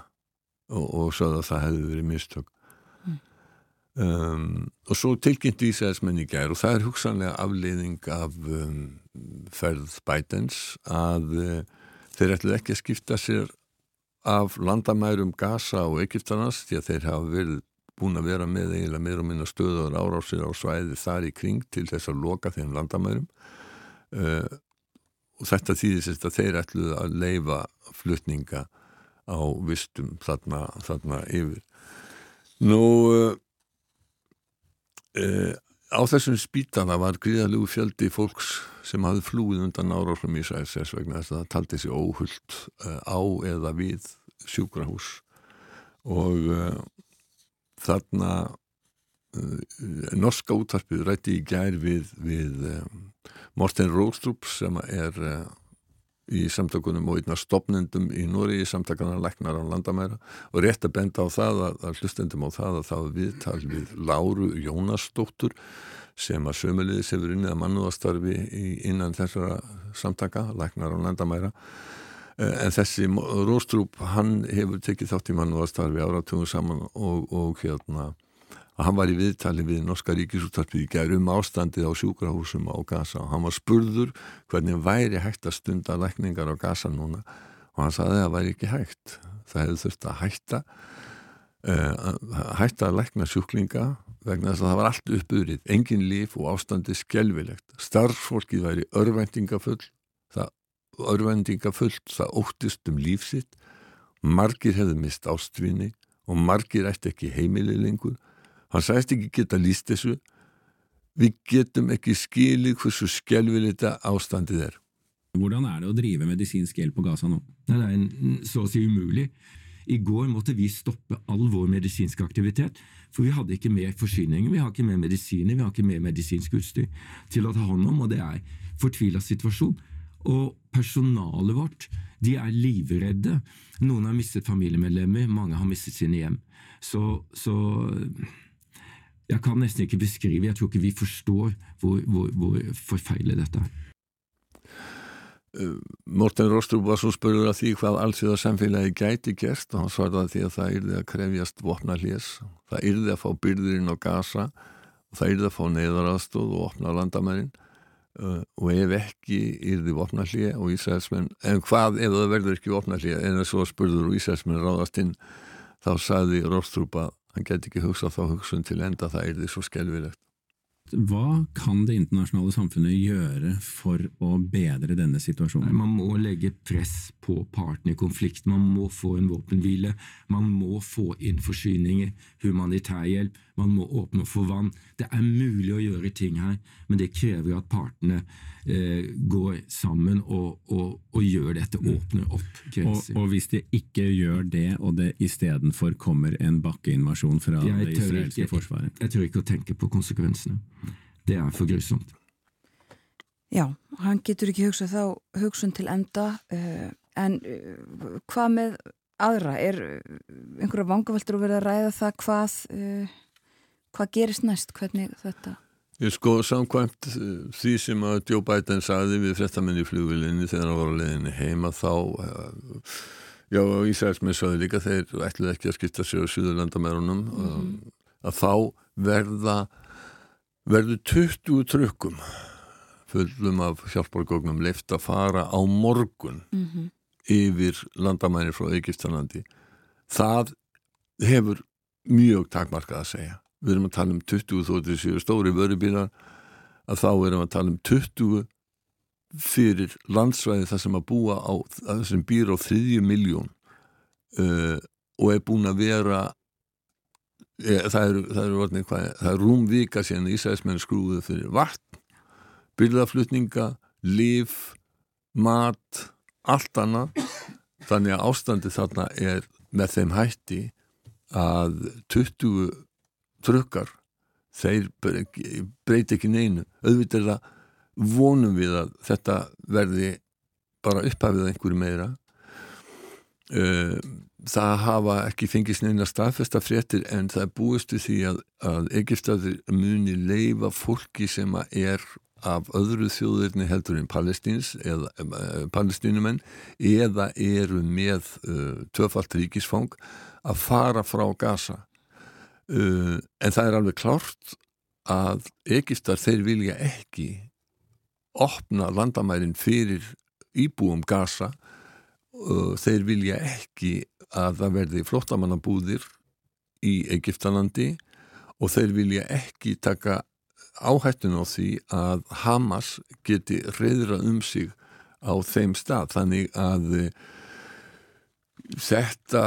og, og sagði að það hefði verið mistök mm. um, og svo tilkynnti Ísæðismenn í gær og það er hugsanlega afleiðing af um, ferð bætens að uh, þeir ætlu ekki að skipta sér af landamærum Gaza og Egyptanas því að þeir hafa verið búin að vera með eiginlega meira og minna stöður árásir á svæði þar í kring til þess að loka þeim landamærum uh, og þetta þýðisist að þeir ætluð að leifa flutninga á vistum þarna, þarna yfir. Nú, uh, á þessum spítana var gríðalegu fjöldi fólks sem hafði flúið undan árásum í sæðsess vegna þess að það taldi sig óhullt uh, á eða við sjúkrahús og uh, þarna norska útvarpið rætti í gær við, við Morten Róstrup sem er í samtökunum og einna stopnendum í Núri í samtakana Læknar á landamæra. Og rétt að benda á það að, að hlustendum á það að það viðtal við Láru Jónasdóttur sem að sömulegis hefur unnið að mannúðastarfi innan þessara samtaka Læknar á landamæra. Eh, en þessi Róstrúp hann hefur tekið þátt í mannúðastarfi áratugum saman og, og hérna að hann var í viðtali við Norska Ríkisúttarpið í gærum ástandið á sjúkrahúsum á Gaza. Og hann var spurður hvernig væri hægt að stunda lækningar á Gaza núna og hann saði að það væri ekki hægt. Það hefði þurft að hætta uh, hætta að lækna sjúklinga vegna þess að það var allt uppurinn engin líf og ástandið skjelvilegt starfsfólkið væri örvendingafull það örvendingafullt það óttist um lífsitt margir hefði mist ástvinni og margir ætti ekki heimili lengur hann sæst ekki geta líst þessu við getum ekki skilið hversu skelvilita ástandið er. Hvordan er det å drive medisinsk hjelp på Gaza nå? Det er en, så å si umulig. I går måtte vi stoppe all vår medisinske aktivitet, for vi hadde ikke mer forsyninger, vi har ikke mer medisiner, vi har ikke mer medisinsk utstyr til å ta hånd om, og det er fortvila situasjon. Og personalet vårt, de er livredde. Noen har mistet familiemedlemmer, mange har mistet sine hjem. Så, så jeg kan nesten ikke beskrive, jeg tror ikke vi forstår hvor, hvor, hvor forfeilet dette er. Morten Rostrup var svo spurður að því hvað allsvíða samfélagi gæti gert og hann svarði því að það yrði að krefjast vopna hljés, það yrði að fá byrðirinn á gasa og það yrði að fá neyðaraðstóð og opna landamærin. Uh, og ef ekki yrði vopna hljé og Ísraelsmenn en hvað ef það verður ekki vopna hljé en það svo spurður og Ísraelsmenn ráðast inn þá sagði Rostrup að hann geti ekki hugsað þá hugsun til enda það yrði svo skelvilegt Hva kan det internasjonale samfunnet gjøre for å bedre denne situasjonen? Man må legge press på partene i konflikt. Man må få en våpenhvile. Man må få inn forsyninger, humanitær hjelp. Man må åpne for vann. Det er mulig å gjøre ting her, men det krever at partene eh, går sammen og, og, og gjør dette, åpner opp Og, grenser. og hvis de ikke gjør det, og det istedenfor kommer en bakkeinvasjon fra Jeg det israelske ikke- forsvaret Jeg tør ikke å tenke på konsekvensene. Det er for grusomt. Já, hann getur ekki hugsað þá hugsun til enda uh, en uh, hvað með aðra? Er uh, einhverja vangaveltur að vera að ræða það hvað hvað gerist næst? Hvernig þetta? Ég sko samkvæmt uh, því sem að Joe Biden sagði við fréttamenn í flugvilinni þegar hann var á leiðinni heima þá uh, já Ísraelsmenn sagði líka þeir ætluði ekki að skipta sér á Suðurlandamærunum um, að þá verða verður 20 trukkum fullum af hjálpargóknum leift að fara á morgun Mm -hmm. yfir landamæri frá Egyptalandi það hefur mjög takmarkað að segja við erum að tala um 20 þóttir séu stóri vörubílar að þá erum að tala um 20 fyrir landsvæði þar sem að búa á það sem býr á þriðju miljón uh, og er búin að vera e, það eru, það eru það er rúm vika síðan Ísæðismenn skrúðu fyrir vatn byrðaflutninga, líf mat allt annað. Þannig að ástandi þarna er með þeim hætti að 20 trukkar þeir bre- breyti ekki neinu. Auðvitað er það vonum við að þetta verði bara upphafið einhverju meira. Uh, það hafa ekki fengist neina staðfesta fréttir en það búist við því að, að Egiptaður muni leifa fólki sem er af öðru þjóðirni heldur en Palestíns eða uh, palestínumenn eða eru með uh, töfalt ríkisfang að fara frá Gaza uh, en það er alveg klárt að Egiptar þeir vilja ekki opna landamærin fyrir íbúum Gaza. Og þeir vilja ekki að það verði flottamannabúðir í Egiptalandi og þeir vilja ekki taka áhættun á því að Hamas geti reyðra um sig á þeim stað. Þannig að eh, þetta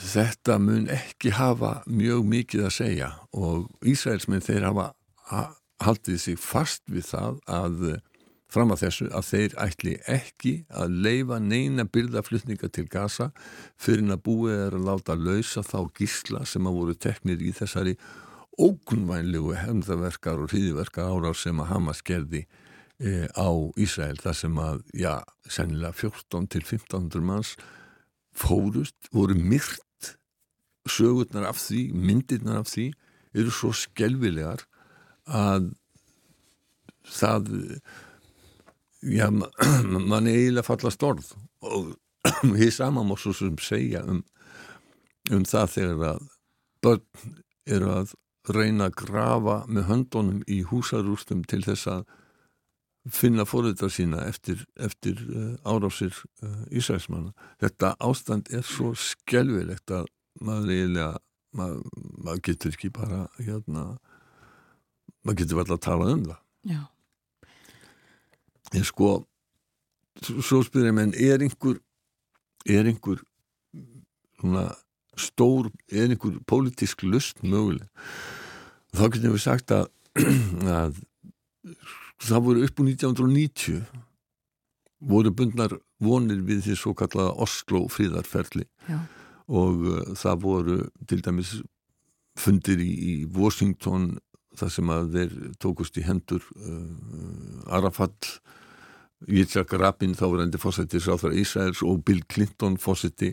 þetta mun ekki hafa mjög mikið að segja og Ísraelsmenn þeir hafa ha- haldið sig fast við það að eh, fram að þessu að þeir ætli ekki að leifa neina byrðaflutninga til Gaza fyrir að búið er að láta lausa þá gísla sem að voru teknir í þessari ókunvænlegu hefndaverkar og hríðverkar árar sem að Hamas gerði e, á Ísrael þar sem að, já, sennilega 14 til 1500 manns fórust, voru myrt sögurnar af því, myndirnar af því eru svo skelvilegar að það já, ma- mann er eiginlega fallast orð og hér sama má svo sem segja um, um það þegar að börn eru að reyna að grafa með höndunum í húsarústum til þess að finna fóruðar sína eftir, eftir uh, árásir uh, Ísraelsmanna. Þetta ástand er svo skelvilegt að maður eiginlega maður, maður getur ekki bara hérna maður getur vel að tala um það Já. en sko svo spyrir ég menn er einhver er einhver svona stór er einhver pólitísk lust möguleg þá getum við sagt að að það voru upp úr 1990 voru bundnar vonir við því svo kallaða Oslo fríðarferli Já. og uh, það voru til dæmis fundir í, í Washington þar sem að þeir tókust í hendur uh, Arafat Yitzhak Rabin þá var endi fósættis á þar Ísraels og Bill Clinton fósætti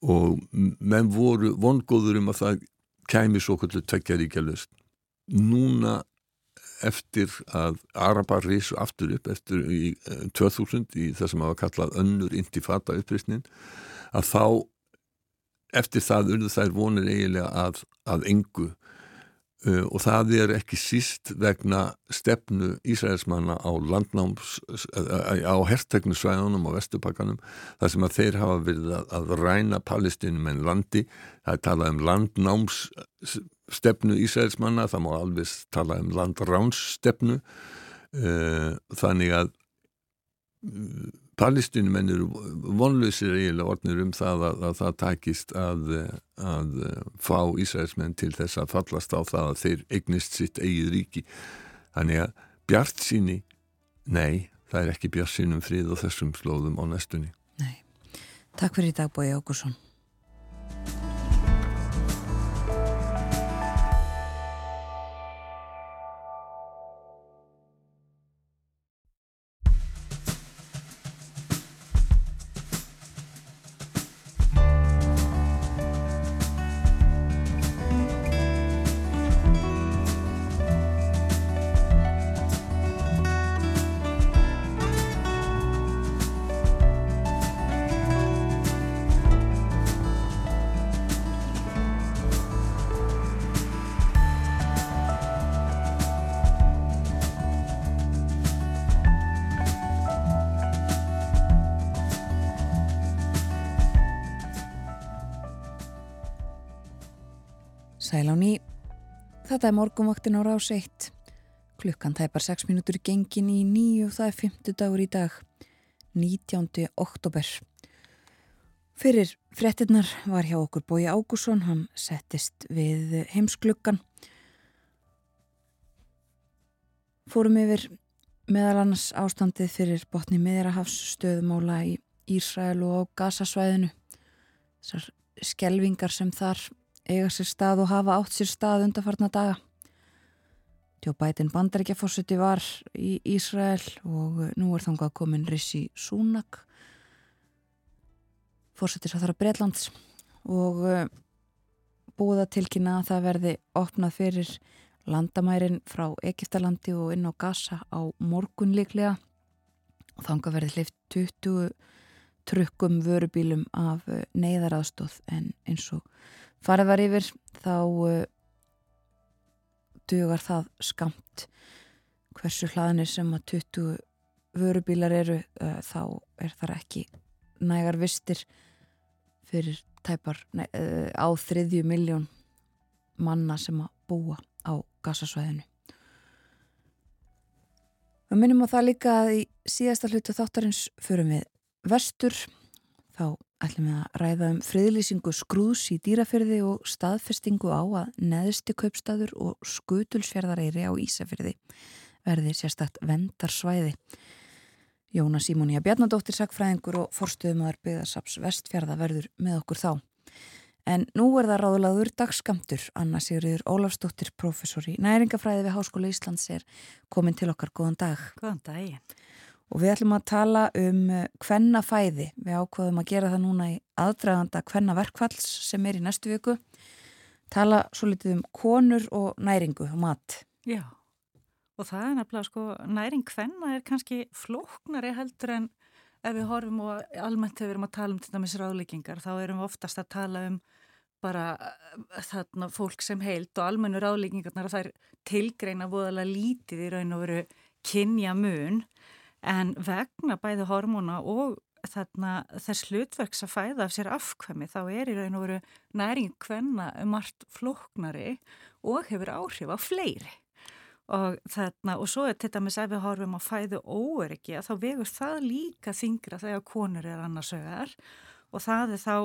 og menn voru vongóður um að það kæmi svo kvöldu tveggjaríkja löst núna eftir að Arabar risu aftur upp eftir í eh, 2000 í það sem hafa kallað önnur intifata upprýstnin að þá eftir það urðu þær vonir eiginlega að, að engu. Uh, og það er ekki síst vegna stefnu Ísraelsmanna á landnáms uh, á herrtegnu svæðunum á vestupakkanum þar sem að þeir hafa verið að, að ræna palestinum en landi. Það er talað um landnáms stefnu Ísraelsmanna, það má alveg tala um landránsstefnu uh, þannig að uh, palestinum eru vonlausir eiginlega orðnir um það að, að það takist að, að fá Ísraelsmenn til þess að fallast á það að þeir eignist sitt eigið ríki þannig að bjart síni nei, það er ekki bjart sínum frið og þessum slóðum á næstunni Nei. Takk fyrir í dag Bói Ágursson. Sæl á ný. Þetta er morgunvaktin á rás 1. Klukkan tæpar 6 mínútur gengin í nýju og það er 50 dagur í dag. 19. oktober. Fyrir frettinnar var hjá okkur Bói Ágússon, hann settist við heimsklukkan. Fórum yfir meðal annars ástandið fyrir botni meðrahafsstöðumála í Ísrael og á Gazasvæðinu. Þessar skelvingar sem þar eiga sér stað og hafa átt sér stað undarfarna daga. Tjó bætin bandaríkjafórseti var í Ísrael og nú er þangað komin Rissi Súnak, fórsetis að þara Breitlands og búið að tilkynna að það verði opnað fyrir landamærin frá Egiptalandi og inn á Gaza á morgun líklega og þangað verði hlift 20 trukkum vörubílum af uh, neyðaraðstóð en eins og farið var yfir þá uh, dugar það skamt hversu hlaðinir sem að 20 vörubílar eru uh, þá er þar ekki nægar vistir fyrir tæpar nei, uh, á þriðju miljón manna sem að búa á gasasvæðinu Við minnum á það líka að í síðasta hlutu þáttarins förum við vestur þá ætlum við að ræða um friðlýsingu skrúðs í dýrafyrði og staðfestingu á að neðsti kaupstaður og skutulsfjörðareyri á Ísafyrði verði sérstakt vendarsvæði. Jóna Simónia Bjarnadóttir sagfræðingur og forstuðumöðar byggðarsaps vestfjörða verður með okkur þá. En nú er það ráðlaður dagskamtur. Anna Sigriður Ólafsdóttir, professor í næringafræði við Háskóla Íslands er komin til okkar. Góðan dag. Góðan daginn. Og við ætlum að tala um hvennafæði. Við ákvaðum að gera það núna í aðdraganda hvennaverkvalls sem er í næstu viku. Tala svo litið um konur og næringu og mat. Já, og það er nefnilega sko, næring hvenna er kannski flóknari heldur en ef við horfum og almennt hefur við að tala um til dæmis ráðlíkingar, þá erum við oftast að tala um bara þarna fólk sem heilt og almennu ráðlíkingarnar að það er tilgreina voðalega lítið í raun og veru kynja mun en vegna bæði hormóna og þarna þess hlutverks að fæða af sér afkvæmi þá er í raun og veru næring hvenna allt flóknari og hefur áhrif á fleiri. Og þarna og svo er þetta með við horfum að fæðu óeriki að þá vegur það líka þingra þegar konur er annarsögar og það er þá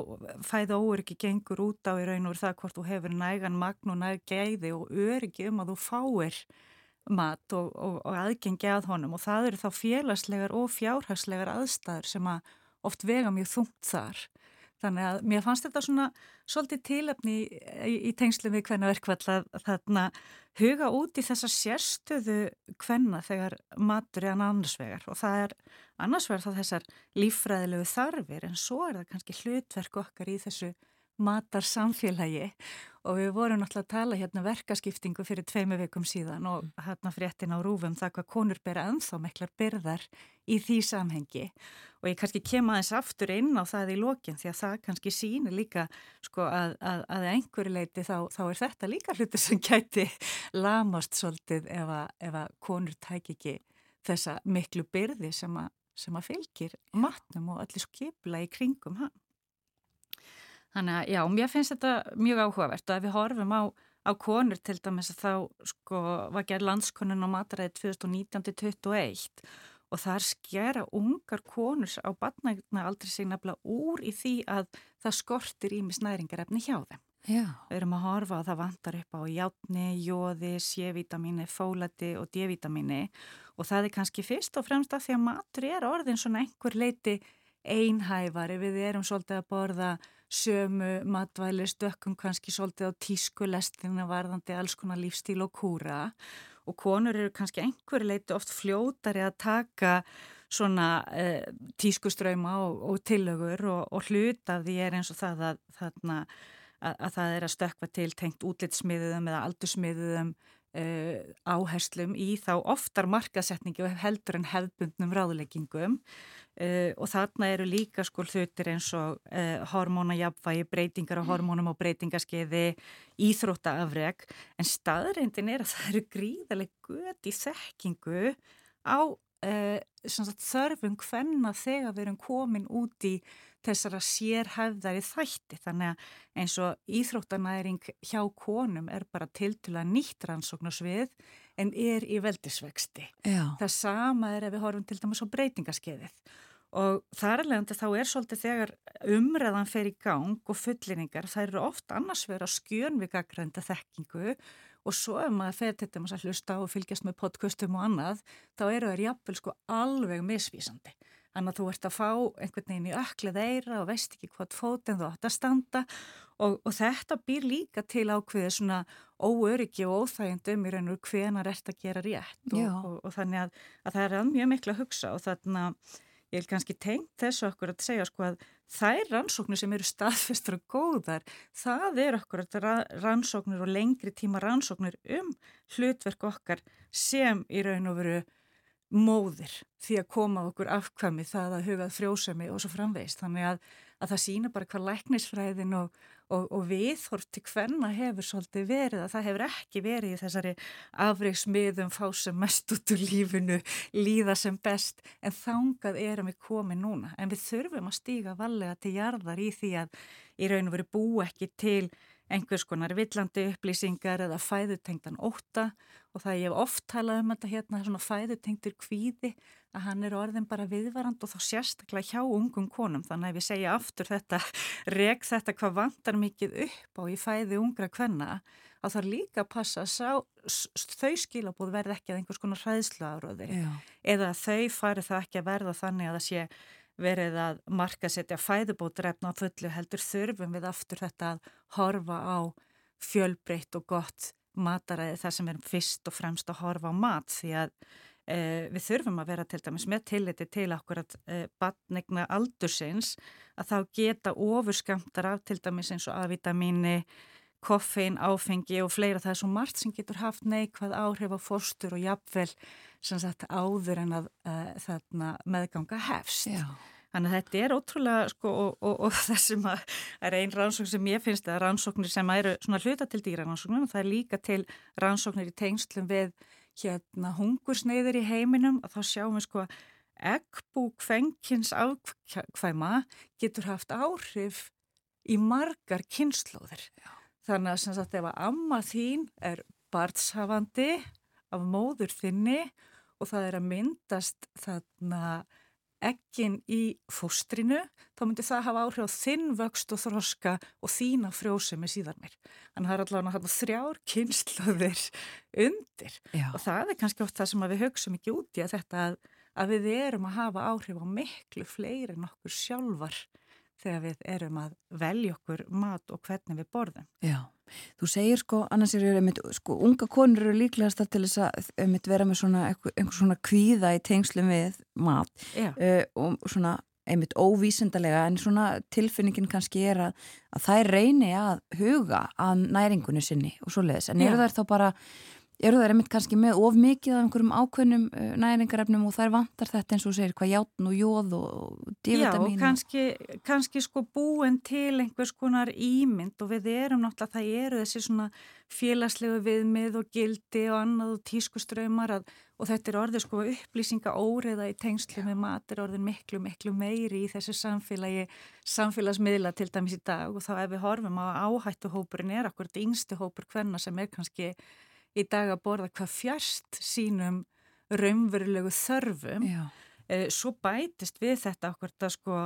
fæðu óeriki gengur út á í raun og veru það hvort þú hefur nægan magn og næg gæði og öriki um að þú fáir mat og, og, og aðgengi að honum og það eru þá félagslegar og fjárhagslegar aðstæður sem að oft vega mjög þungt þar. Þannig að mér fannst þetta svona svolítið tilöfni í, í, í tengslu við hvenna verkvall að þarna huga út í þessa sérstöðu hvenna þegar matur er annars vegar og það er annars vegar þá þessar lífræðilegu þarfir en svo er það kannski hlutverk okkar í þessu matar samfélagi og við vorum náttúrulega að tala hérna um verkaskiptingu fyrir tveimu vikum síðan og hérna fréttin á rúfum það hvað konur bera ennþá miklar byrðar í því samhengi. Og ég kannski kem aðeins aftur inn á það í lokin því að það kannski sýnir líka sko að, að, að einhverju leiti þá, þá er þetta líka hluti sem gæti lamast svolítið ef að, ef að konur tæk ekki þessa miklu byrði sem að, sem að fylgir matnum og allir skipla í kringum hann. Þannig að já, mér finnst þetta mjög áhugavert og ef við horfum á, á konur til dæmis að þá sko var gerð landskonun á mataræði 2019-21 og þar skera ungar konur á batnægna aldrei sig nefnilega úr í því að það skortir ímis næringarefni hjá þeim. Já. Við erum að horfa að það vantar upp á játni, jóði, sévitamíni, fólati og D-vitamíni og það er kannski fyrst og fremst að því að matur er orðin svona einhver leiti einhæfari, við erum svolítið að borða sömu matvæli, stökkum kannski svolítið á tískulestina varðandi alls konar lífstíl og kúra. Og konur eru kannski einhverju leiti oft fljótari að taka svona eh, tískuströyma og, og tillögur og, og hlut af því er eins og það að, þarna, að, að það er að stökka til tengt útlitsmiðuðum eða aldursmiðuðum uh, áherslum í þá oftar markasetningi og heldur en hefbundnum ráðleggingum uh, og þarna eru líka sko hlutir eins og uh, hormónajapvægi, breytingar á hormónum og breytingaskeiði, íþróttaafreg en staðreindin er að það eru gríðarlega gött í þekkingu á sagt, þörfum hvenna þegar við erum komin út í þessara sérhæfðari þætti þannig að eins og íþróttanæring hjá konum er bara tiltula nýtt rannsóknarsvið en er í veldisvexti. Já. Það sama er ef við horfum til dæmis á breytingaskeiðið og þar alveg þá er svolítið þegar umræðan fer í gang og fullinningar það eru oft annars verið að skjön við gaggrænda þekkingu og svo ef maður fer til dæmis að hlusta og fylgjast með podcastum og annað þá eru það jafnvel sko alveg misvísandi. Þannig að þú ert að fá einhvern veginn í öklið eira og veist ekki hvað fótinn þú átt að standa. Og, og þetta býr líka til ákveðið svona óöryggi og óþægjandum í raun og hvenar ert að gera rétt. Og, og, og þannig að, að það er mjög miklu að hugsa og þannig að ég vil kannski tengt þessu okkur að segja sko að þær rannsóknir sem eru staðfestur og góðar, það er okkur rannsóknir og lengri tíma rannsóknir um hlutverk okkar sem í raun og veru móðir því að koma okkur afkvæmi það að hugað frjósemi og svo framveist þannig að, að það sína bara hvað læknisfræðin og, og, og viðhort til hvenna hefur svolítið verið að það hefur ekki verið í þessari afreiksmiðum fá sem mest út úr lífinu líða sem best en þangað erum við komið núna. En við þurfum að stíga vallega til jarðar í því að í raun og veru bú ekki til einhvers konar villandi upplýsingar eða fæðutengdan óta og það ég hef oft talað um þetta hérna svona fæðutengtur kvíði að hann er orðin bara viðvarand og þá sérstaklega hjá ungum konum. Þannig að ef ég segja aftur þetta reg þetta hvað vantar mikið upp á í fæði ungra kvenna að það líka passa að þau skilabúð verði ekki að einhvers konar hræðslu áraði eða þau fari það ekki að verða þannig að það sé verið að marka setja fæðubótrefna á fullu heldur þurfum við aftur þetta að horfa á fjölbreytt og gott mataræði þar sem við erum fyrst og fremst að horfa á mat því að e, við þurfum að vera til dæmis með tilliti til okkur að e, batnegna aldursins að þá geta ofurskamtar af til dæmis eins og A-vitamíni, koffein, áfengi og fleira það er svo margt sem getur haft neikvað áhrif á fórstur og jafnvel sagt áður en að þarna meðganga hefst. Já. Þannig að þetta er ótrúlega sko og, og, og það sem er einn rannsókn sem ég finnst að rannsóknir sem eru svona hluta til dýrarannsóknum og það er líka til rannsóknir í tengslum við hérna hungursneiður í heiminum og þá sjáum við sko eggbú kvenkins afkvæma getur haft áhrif í margar kynnslóðir. Þannig að sem sagt ef að amma þín er barnshafandi af móður þinni og það er að myndast þarna ekkin í fóstrinu, þá myndi það hafa áhrif á þinn vöxt og þroska og þína frjósemi síðan mér. Þannig að það er allavega þrjár kynnslöðir undir Já. og það er kannski oft það sem við högstum ekki út í að þetta að, að við erum að hafa áhrif á miklu fleiri en okkur sjálfar þegar við erum að velja okkur mat og hvernig við borðum. Já, þú segir sko, annars eru einmitt, sko, unga konur eru líklegast til þess að einmitt vera með svona, einhver, einhver svona kvíða í tengslum við mat uh, og svona einmitt óvísindalega en svona tilfinningin kannski er að, að þær reyni að huga að næringunni sinni og svo leiðis, en eru þær þá bara eru þær einmitt kannski með of mikið af einhverjum ákveðnum uh, næringarefnum og þær vantar þetta eins og segir hvað játn og jóð og Já, D-vitamin og kannski, kannski sko búin til einhvers konar ímynd og við erum náttúrulega, það eru þessi svona félagslegu viðmið og gildi og annað og tískuströymar að, og þetta er orðið sko upplýsinga óriða í tengslu með mat er orðin miklu, miklu meiri í þessu samfélagi, samfélagsmiðla til dæmis í dag og þá ef við horfum á áhættuhópurinn er akkurat yngstu hópur hvenna sem er kannski í dag að borða hvað fjärst sínum raunverulegu þörfum. Já, Eh, svo bætist við þetta okkur þetta sko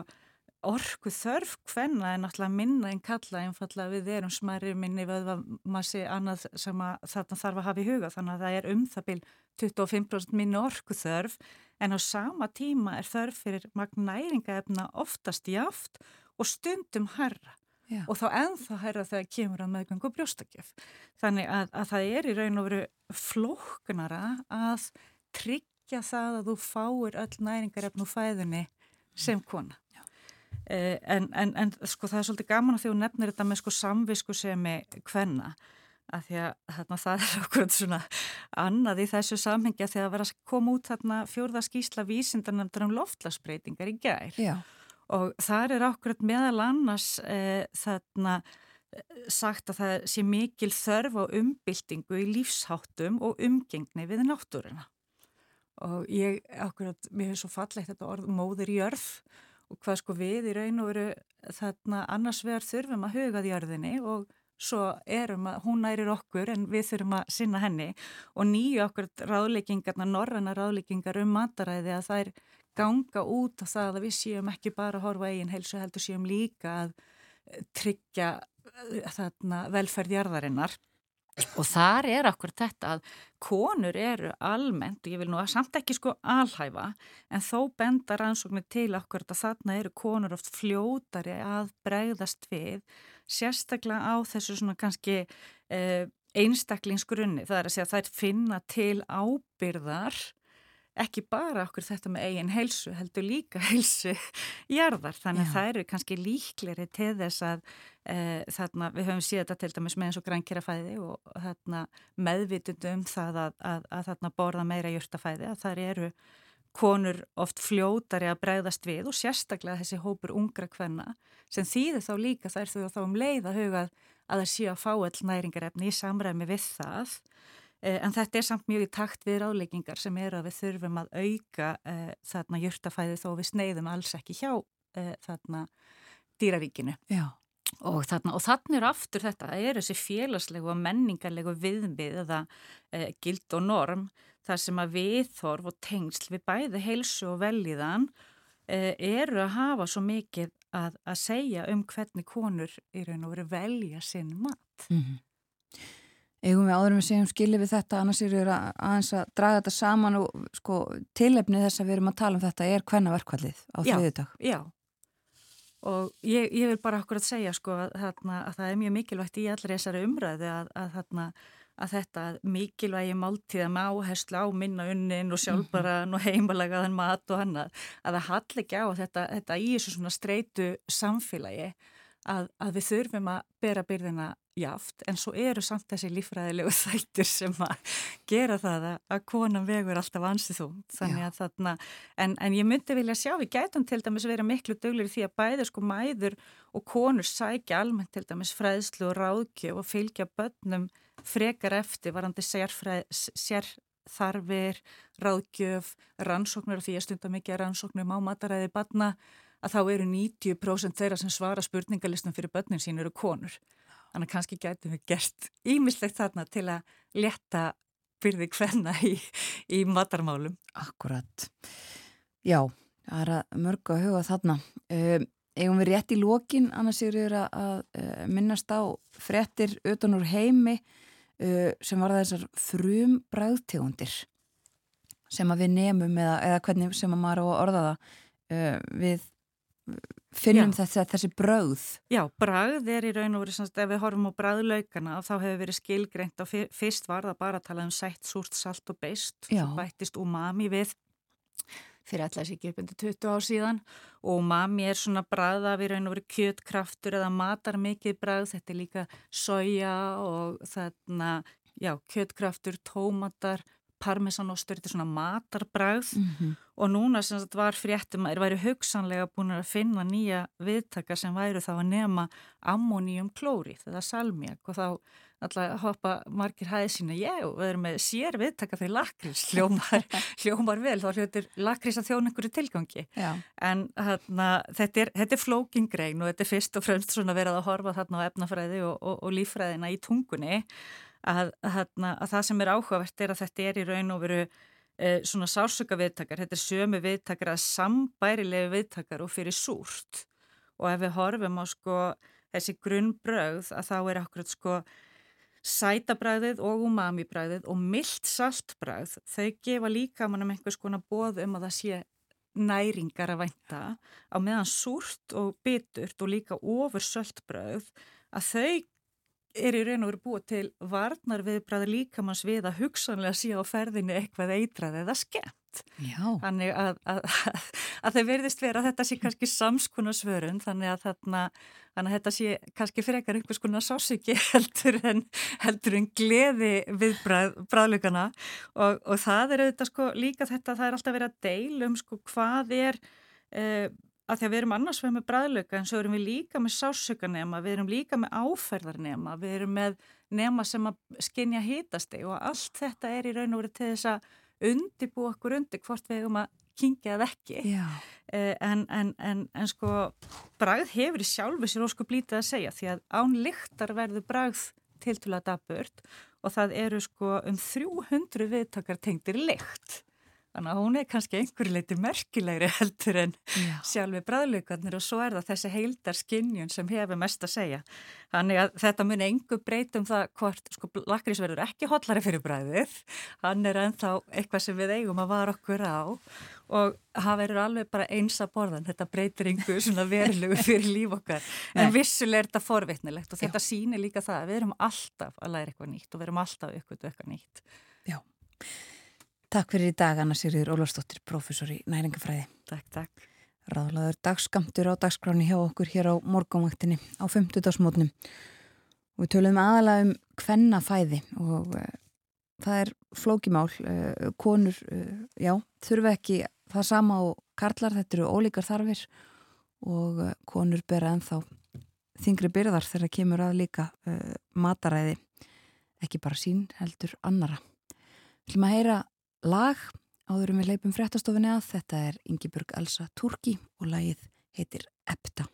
orku þörf hvenna er náttúrulega minna en kalla einfallega við erum smæri minni vöðvamassi annað sem að þarna þarf að hafa í huga. Þannig að það er um það bil 25% minni orku þörf en á sama tíma er þörf fyrir magn næringaefna oftast jaft og stundum herra Já. og þá ennþá herra þegar kemur að meðgöngu brjóstakjöf. Þannig að, að það er í raun og veru flóknara að tryggja það að þú fáir öll næringarefn úr fæðunni sem kona. Eh, en, en, en sko það er svolítið gaman að því þú nefnir þetta með sko samvisku sem er kvenna. Að því að þarna, það er okkur svona annað í þessu samhengja þegar að vera að koma út þarna fjórða skýsla vísindarnefndar um loftlagsbreytingar í gær. Já, og þar er okkur meðal annars eh, þarna eh, sagt að það sé mikil þörf á umbyltingu í lífsháttum og umgengni við náttúruna. Og ég að mér er svo fallegt þetta orð móður jörð og hvað sko við í raun og veru þarna annars vegar þurfum að huga því jörðinni og svo erum að hún nærir okkur en við þurfum að sinna henni. Og nýju okkur ráðleikingarna, norranna ráðleikingar um mataræði að þær ganga út á það að við séum ekki bara að horfa eigin heilsu heldur séum líka að eh, tryggja eh, þarna velferðjarðarinnar og þar er okkur þetta að konur eru almennt og ég vil nú að samt ekki sko alhæfa en þó benda rannsóknir til okkur að þarna eru konur oft fljótari að bregðast við sérstaklega á þessu svona kannski eh, einstaklingsgrunni það er að segja að þær finna til ábyrðar ekki bara okkur þetta með eigin heilsu, heldur líka heilsu jarðar, þannig að það eru kannski líkleri til þess að e, þarna, við höfum síðan þetta til dæmis með eins og grænkjærafæði og þarna meðvitund um það að, að, að þarna borða meira jurtafæði, að þar eru konur oft fljótari að bregðast við og sérstaklega þessi hópur ungra kvenna sem þýðir þá líka þær þau þá um leið að huga að það séu að fá all næringarefni í samræmi við það En þetta er samt mjög í takt við ráðleikingar sem eru að við þurfum að auka uh, þarna jurtafæði þó við sneiðum alls ekki hjá uh, þarna dýraríkinu. já, Og þarna, og þarna eru aftur þetta, það eru þessi félagslegu og menningarlegu viðmið eða uh, gild og norm þar sem að viðþorf og tengsl við bæði heilsu og velíðan uh, eru að hafa svo mikið að, að segja um hvernig konur raun og veru velja sinn mat. Mhm. Eigum við áður en við segjum skilið við þetta, annars eru við að, aðeins að draga þetta saman og sko tilefni þess að við erum að tala um þetta er hvenna verkvallið á Já. þriðudag. Já, og ég, ég vil bara okkur að segja sko að, þarna, að það er mjög mikilvægt í allri þessari umræðu að, að, þarna, að þetta mikilvægi máltíða með áherslu á minna unnin og sjálfbaran og heimalagaðan mat og annað, að það halli ekki á þetta, þetta í þessu svona streitu samfélagi að, að við þurfum að bera byrðina jaft en svo eru samt þessi lífræðilegu þættir sem að gera það að, konan vegur alltaf ansið þú þannig að þarna, en, en ég myndi vilja sjá við gætum til dæmis vera miklu duglir í því að bæði sko mæður og konur sækja almennt til dæmis fræðslu og ráðgjöf og fylgja börnum frekar eftir varandi sérfræð, sérþarfir ráðgjöf, rannsóknur og því að stunda mikið rannsóknum á mataræði barna að þá eru 90% þeirra sem svara spurningalistum fyrir börnin sín eru konur. Þannig að kannski gætum við gert ímislegt þarna til að leta byrði hvenna í, í matarmálum. Akkurat. Já, Það er að mörgu að huga þarna. Um, eigum við rétt í lokin, annars er ég að, uh, minnast á frettir utan úr heimi uh, sem var þessar frum bræðtegundir sem að við nefnum eða, eða hvernig sem að maður á að orða það uh, við finnum þessi, þessi brauð. Já, brauð er í raun og verið ef við horfum á brauðlaugana þá hefur verið skilgreint og fyrst var það bara að tala um sætt, súrt, salt og beist bættist umami við fyrir alltaf sér ekki upp undir 20 ár síðan. Og umami er svona brauða við raun og verið kjötkraftur eða matar mikið brauð, þetta er líka soja og þarna já, kjötkraftur, tómatar parmesanostur, þetta er svona matarbræð Mm -hmm. og núna sem þetta var fréttum að þeir væri hugsanlega búin að finna nýja viðtakar sem væru þá að nema ammonium klóri, þetta salmiak og þá alltaf hoppa margir hæði sína, já, við erum með sér viðtaka fyrir lakrís, hljómar, hljómar vel, þá hljóttir lakrís að þjóna einhverju tilgangi, Já. en þarna, þetta er, þetta er flókingrein og þetta er fyrst og fremst svona verið að horfa þarna á efnafræði og, og, og lífræðina í tungunni að, að, að það sem er áhugavert er að þetta er í raun og veru e, svona sársöka viðtakar, þetta er sömu viðtakar að sambærilegu viðtakar og fyrir súrt. Og ef við horfum á sko þessi grunnbröð að þá er akkurat sko sætabræðið og umami-bræðið og mildt saltbræð, þau gefa líka mannum einhvers konar bóð um að það sé næringar að vænta á meðan súrt og biturt og líka ofur saltbröð að þau er í raun og veru búið til varnar viðbræði líkamanns við að hugsanlega sé á ferðinu eitthvað eitrað eða skemmt. Já. Þannig að, að, að, að þeir verðist vera að þetta sé kannski samskona svörun þannig að, þarna, þannig að þetta sé kannski frekar einhvers konar sásiki heldur en, heldur en gleði við bræðlugana og, og það er auðvitað sko líka þetta, það er alltaf verið að deilum sko hvað er... Uh, að því að við erum annars vegar með bræðlöka en svo erum við líka með sásökanema, við erum líka með áferðarnema, við erum með nema sem að skinja hítasti og allt þetta er í raun og verið til þess að undibú okkur undir hvort við hefum að kingja eða ekki. Eh, en, en, en, en sko bræð hefur í sjálfu sér ósku blítið að segja því að án lyktar verður bræð til til að daburt og það eru sko um 300 viðtakar tengdir lykt. Þannig að hún er kannski einhverju leiti merkilegri heldur en Já. sjálfi bræðlugarnir og svo er það þessi heildar skinnjun sem hefur mest að segja. Þannig að þetta muni engu breytum það hvort sko lakrís verður ekki hotlari fyrir bræðið. Hann er ennþá eitthvað sem við eigum að vara okkur á og það verður alveg bara eins að borðan. Þetta breytir einhverju svona verilegu fyrir líf okkar. En vissuleg er þetta forvitnilegt og þetta sýnir líka það að við erum alltaf að læra eitthvað nýtt og við erum alltaf ykkur eitthvað nýtt. Já. Takk fyrir í dag, Anna Sigriður Ólafsdóttir, professor í næringafræði. Takk, takk. Ráðlaður dagskamtur á dagskráni hjá okkur hér á morgumvaktinni á 50. dagsmótnum. Og við töluðum aðalega um kvennafæði og uh, það er flókimál. Uh, konur, uh, já, þurfa ekki það sama og karlar, þetta eru ólíkar þarfir og konur bera ennþá þingri byrðar þegar kemur að líka mataræði, ekki bara sín, heldur annara. Við ætlum að heyra lag áðurum við leipum fréttastofinni að þetta er Ingeborg Elsa Turki og lagið heitir Epta.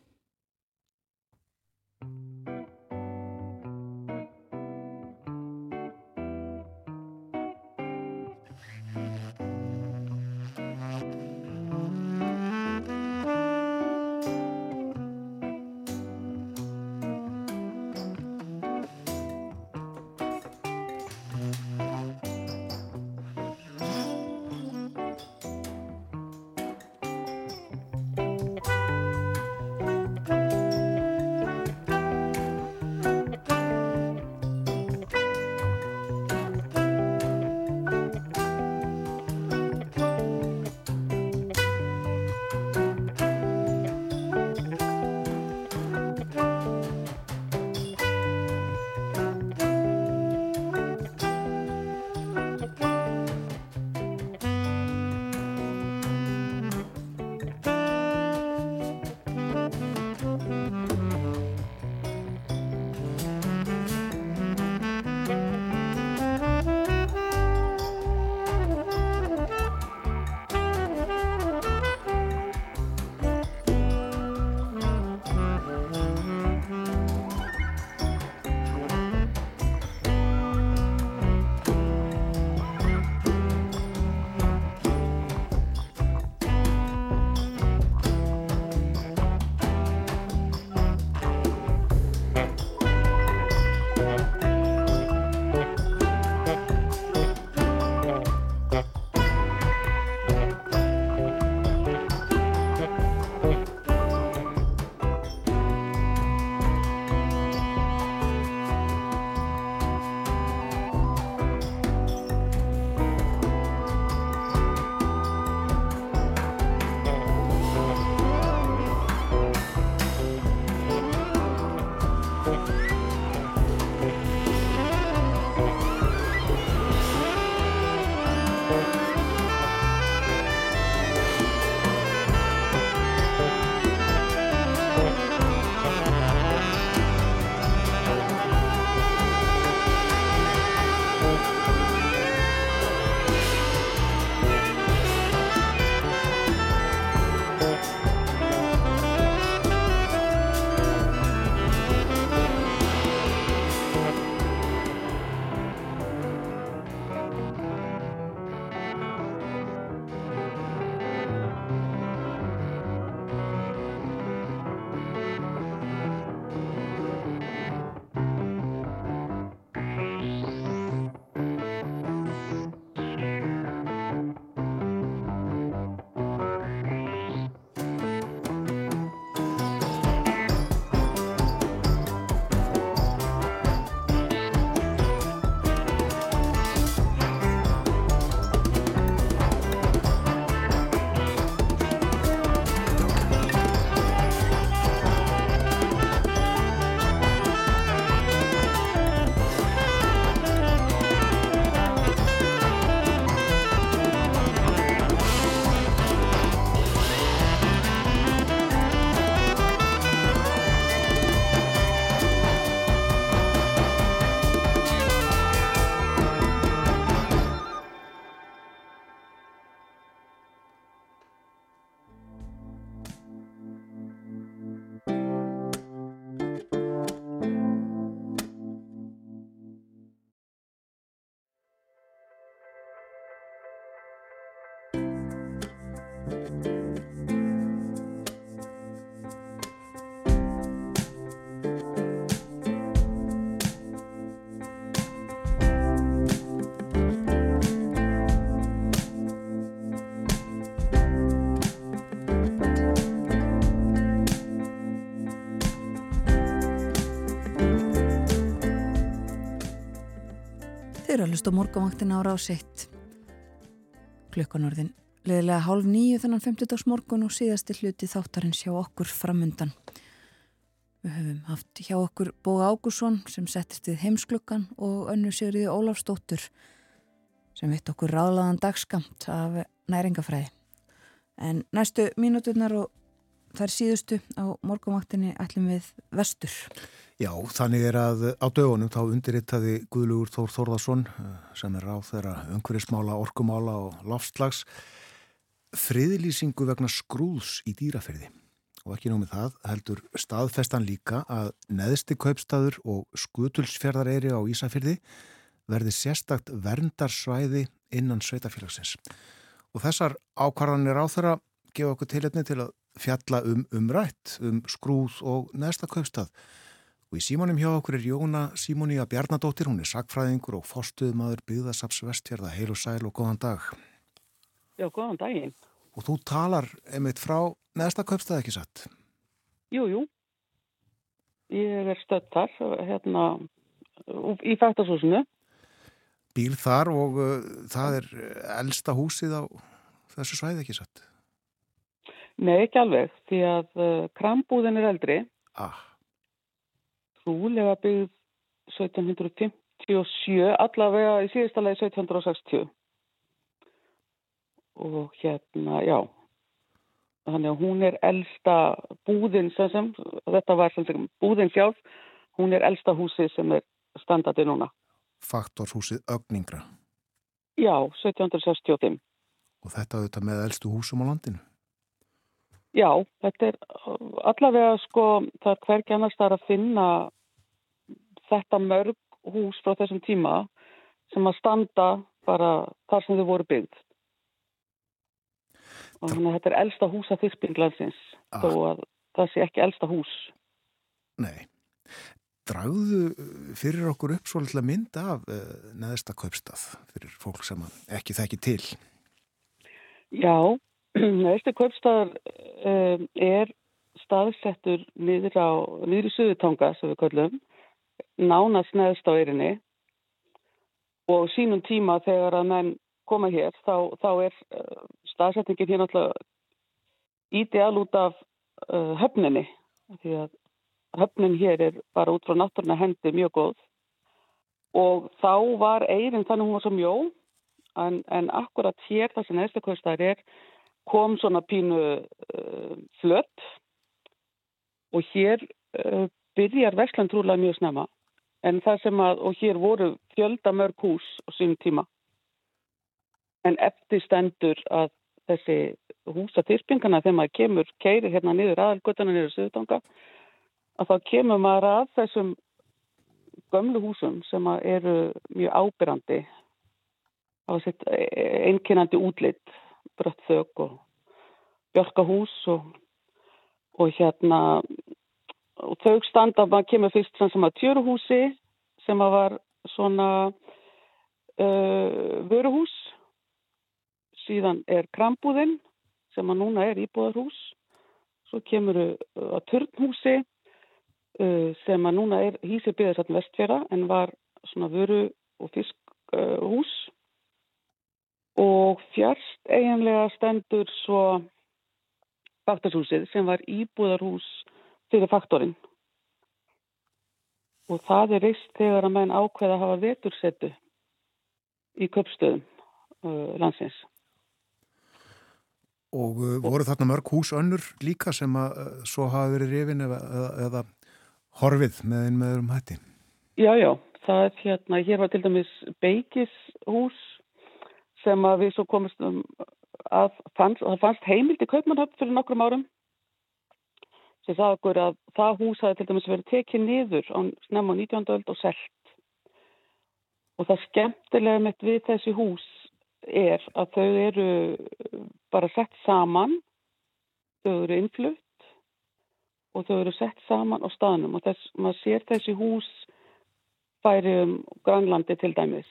Þið eru að hlusta á morgunvaktina á rás 1. Klukkan orðin leðilega hálf nýju þennan 50. morgun og síðasti hluti þáttarins hjá okkur framundan. Við höfum haft hjá okkur Bóga Ágússon sem settist við heimsklukkan og önnu Sigriði Ólafsdóttur sem vitt okkur ráðlaðan dagskamt af næringafræði. En næstu mínúturnar og þær síðustu á morgunvaktinni ætlum við vestur. Já, þannig er að á dögunum þá undirrittaði Guðlugur Þór Þórðarsson eh, sem er ráð þeirra umhverfismála, orkumála og lofslags friðlýsingu vegna skrúðs í dýraferði. Og ekki nómið það heldur staðfestan líka að neðsti kaupstaður og skutulsfjörðareyri á Ísafyrði verði sérstakt verndarsvæði innan sveitafélagsins. Og þessar ákvarðanir á þeirra gefa okkur tilhefni til að fjalla um umrætt, um skrúð og neðsta kaupstað. Og í símanum hjá okkur er Jóna Símoníja Bjarnadóttir, hún er sagfræðingur og fórstuðumadur byggðasaps vestfjörða, heil og sæl og góðan dag. Já, góðan daginn. Og þú talar einmitt frá neðsta kaupstað ekki satt? Jú, jú. Ég er stödd þar, hérna, í fættasúsinu. Bíl þar og uh, það er elsta húsið á þessu svæði ekki satt? Nei, ekki alveg, því að uh, krambúðin er eldri. Ah, Rúlega byggð 1757, allavega í síðasta lagi 1760. Og hérna, já, þannig að hún er elsta búðin sem sem, þetta var sem sem búðin sjálf, hún er elsta húsið sem er standandi núna. faktorshúsið Ögningra. Já, 1765. Og þetta auðvitað með elstu húsum á landinu. Já, þetta er allavega sko, það er hvergi annars þar að finna þetta mörg hús frá þessum tíma sem að standa bara þar sem þau voru byggð. Og þannig að þetta er elsta hús að þyrpinglandsins, Ah. þó að það sé ekki elsta hús. Nei. Dragðu uh, fyrir okkur upp svolítið mynd af uh, neðsta kaupstað fyrir fólk sem ekki þekki til. Já, næstu kaupstæðar um, er staðsettur niður á, niður í Suðutanga, sem við kallum, nánast neðst á eirinni og sínum tíma þegar að menn koma hér, þá, þá er uh, staðsetningin hér náttúrulega ídeal út af uh, höfninni, því að höfnin hér er bara út frá náttúruna hendi mjög góð. Og þá var eirin þannig hún var svo mjó en, en akkurat hér það sem neðsta kaupstæðar er kom svona pínu uh, flött og hér uh, byrjar Vestland trúlega mjög snemma en það sem að, og hér voru fjölda mörg hús á sínum tíma. En eftir stendur að þessi húsaþyrpingana þegar maður kemur, keirir hérna niður aðalgötana niður Suðutanga að þá kemur maður að þessum gömlu húsum sem eru mjög ábyrrandi á sitt einkennandi útlitt, brött þök og björkahús og, og hérna og þau standa, maður kemur fyrst sem að tjöruhúsi sem að var svona uh, vöruhús. Síðan er krambúðinn sem að núna er íbúðarhús. Svo kemur að turnhúsi uh, sem að núna er hísi byggðarsatn vestfjara en var svona vöru og fiskhús. Uh, og fjárst eiginlega stendur svo faktorshúsið sem var íbúðarhús fyrir faktorinn. Og það er reist þegar að menn ákveða að hafa vetursetu í köpstöðum uh, landsins. Og uh, voru þarna mörg hús önnur líka sem að uh, svo hafa verið rifin eða, eða, horfið með einn með öðrum hætti. Já, já, það er hérna, hér var til dæmis Beikishús sem að við svo komist um að fannst, fannst heimild í Kaupmannhöfn fyrir nokkrum árum sem það okkur að það hús hafi til dæmis verið tekið niður á snemma á 19. öld og selt. Og það skemmtilega mitt við þessi hús er að þau eru bara sett saman þau eru innflutt og þau eru sett saman á staðnum. Og þess, maður sér þessi hús færi um Grænlandi til dæmis.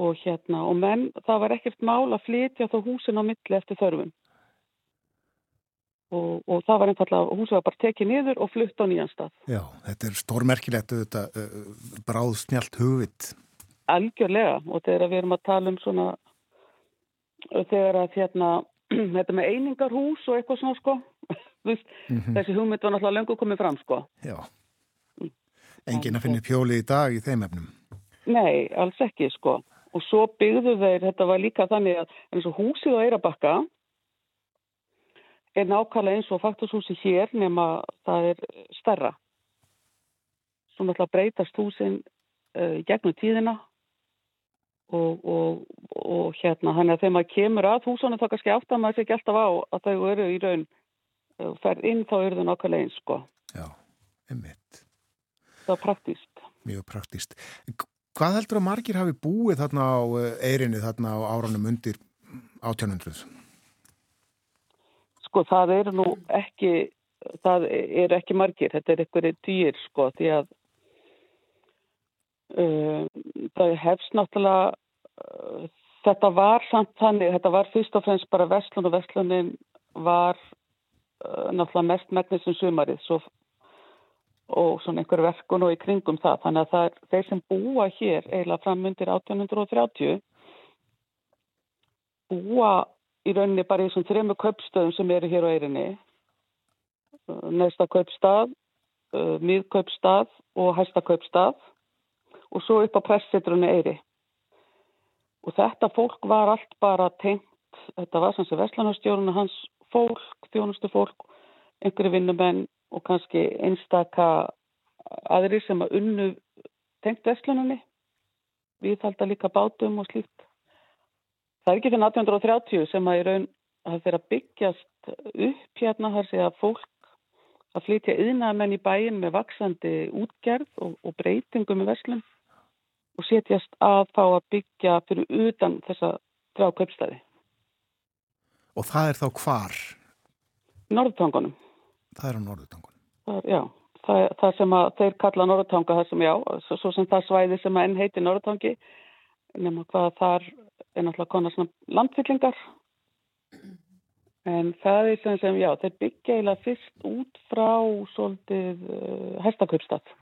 Og hérna og menn, það var ekkert mál að flytja þá húsin á milli eftir þörfum og, og það var einfallega, húsið var bara tekið niður og flutt á nýjan stað. Já, þetta er stórmerkilegt auðvitað uh, bráð snjált hugvit. Algjörlega. Og þegar við erum að tala um svona þegar að hérna þetta með einingarhús og eitthvað svona sko mm -hmm. þessi hugmynd var náttúrulega löngu komið fram sko. Já, engin að finna pjóli í dag í þeim efnum. Nei, alls ekki sko. Og svo byggðu þeir, þetta var líka þannig að eins og húsið á Eirabakka er nákvæmlega eins og faktorshúsi hér nema það er starra svo náttúrulega breytast húsin uh, gegnum tíðina og, og, og hérna hann er þegar maður kemur að húsunum þá kannski átt að maður sé ekki alltaf á að þau eru í raun uh, ferð inn þá eru þau nákvæmlega eins sko. Já, einmitt. Það er praktíst Mjög praktíst Hvað heldur að margir hafi búið þarna á eirinni þarna á áranum undir 1800? Sko það eru nú ekki það eru ekki margir, þetta er einhverju dýr sko því að uh, það hefst náttúrulega uh, þetta var samt þannig, þetta var fyrst og fremst bara Vestlun og Vestlunin var uh, náttúrulega mest megnis um sumarið svo, og svona einhverju verkun og í kringum það, þannig að það er þeir sem búa hér eiginlega fram undir 1830 búa í rauninni bara í þessum þrejum köpstöðum sem eru hér á eirinni neðsta kaupstað, uh, miðkaupstað og hæsta kaupstað og svo upp á pressitrunni Eyri. Og þetta fólk var allt bara tengt, þetta var sem sé Veslanarstjórun og hans fólk, þjónustu fólk, einhverju vinnumenn og kannski einstaka aðri sem að unnu tengt Veslanarni. Við þalda líka bátum og slíkt. Það er ekki fyrir 1830 sem að í raun að þeirra byggjast upp hérna þar sé að fólk að flytja yðnaðamenn í bæin með vaksandi útgerð og, og breytingum í Veslun og setjast að fá að byggja fyrir utan þessa þrjá köpstæði. Og það er þá hvar? Norðutangunum. Það er á Norðutangunum? Það, já, það, það sem að þeir kalla Norðutanga, það sem já, svo, svo sem það svæði sem að enn heiti Norðutangi, nema hvað þar er náttúrulega konar svona landfyllingar En það er sem sem, já, þeir byggja eiginlega fyrst út frá svolítið uh, hestaköpstað.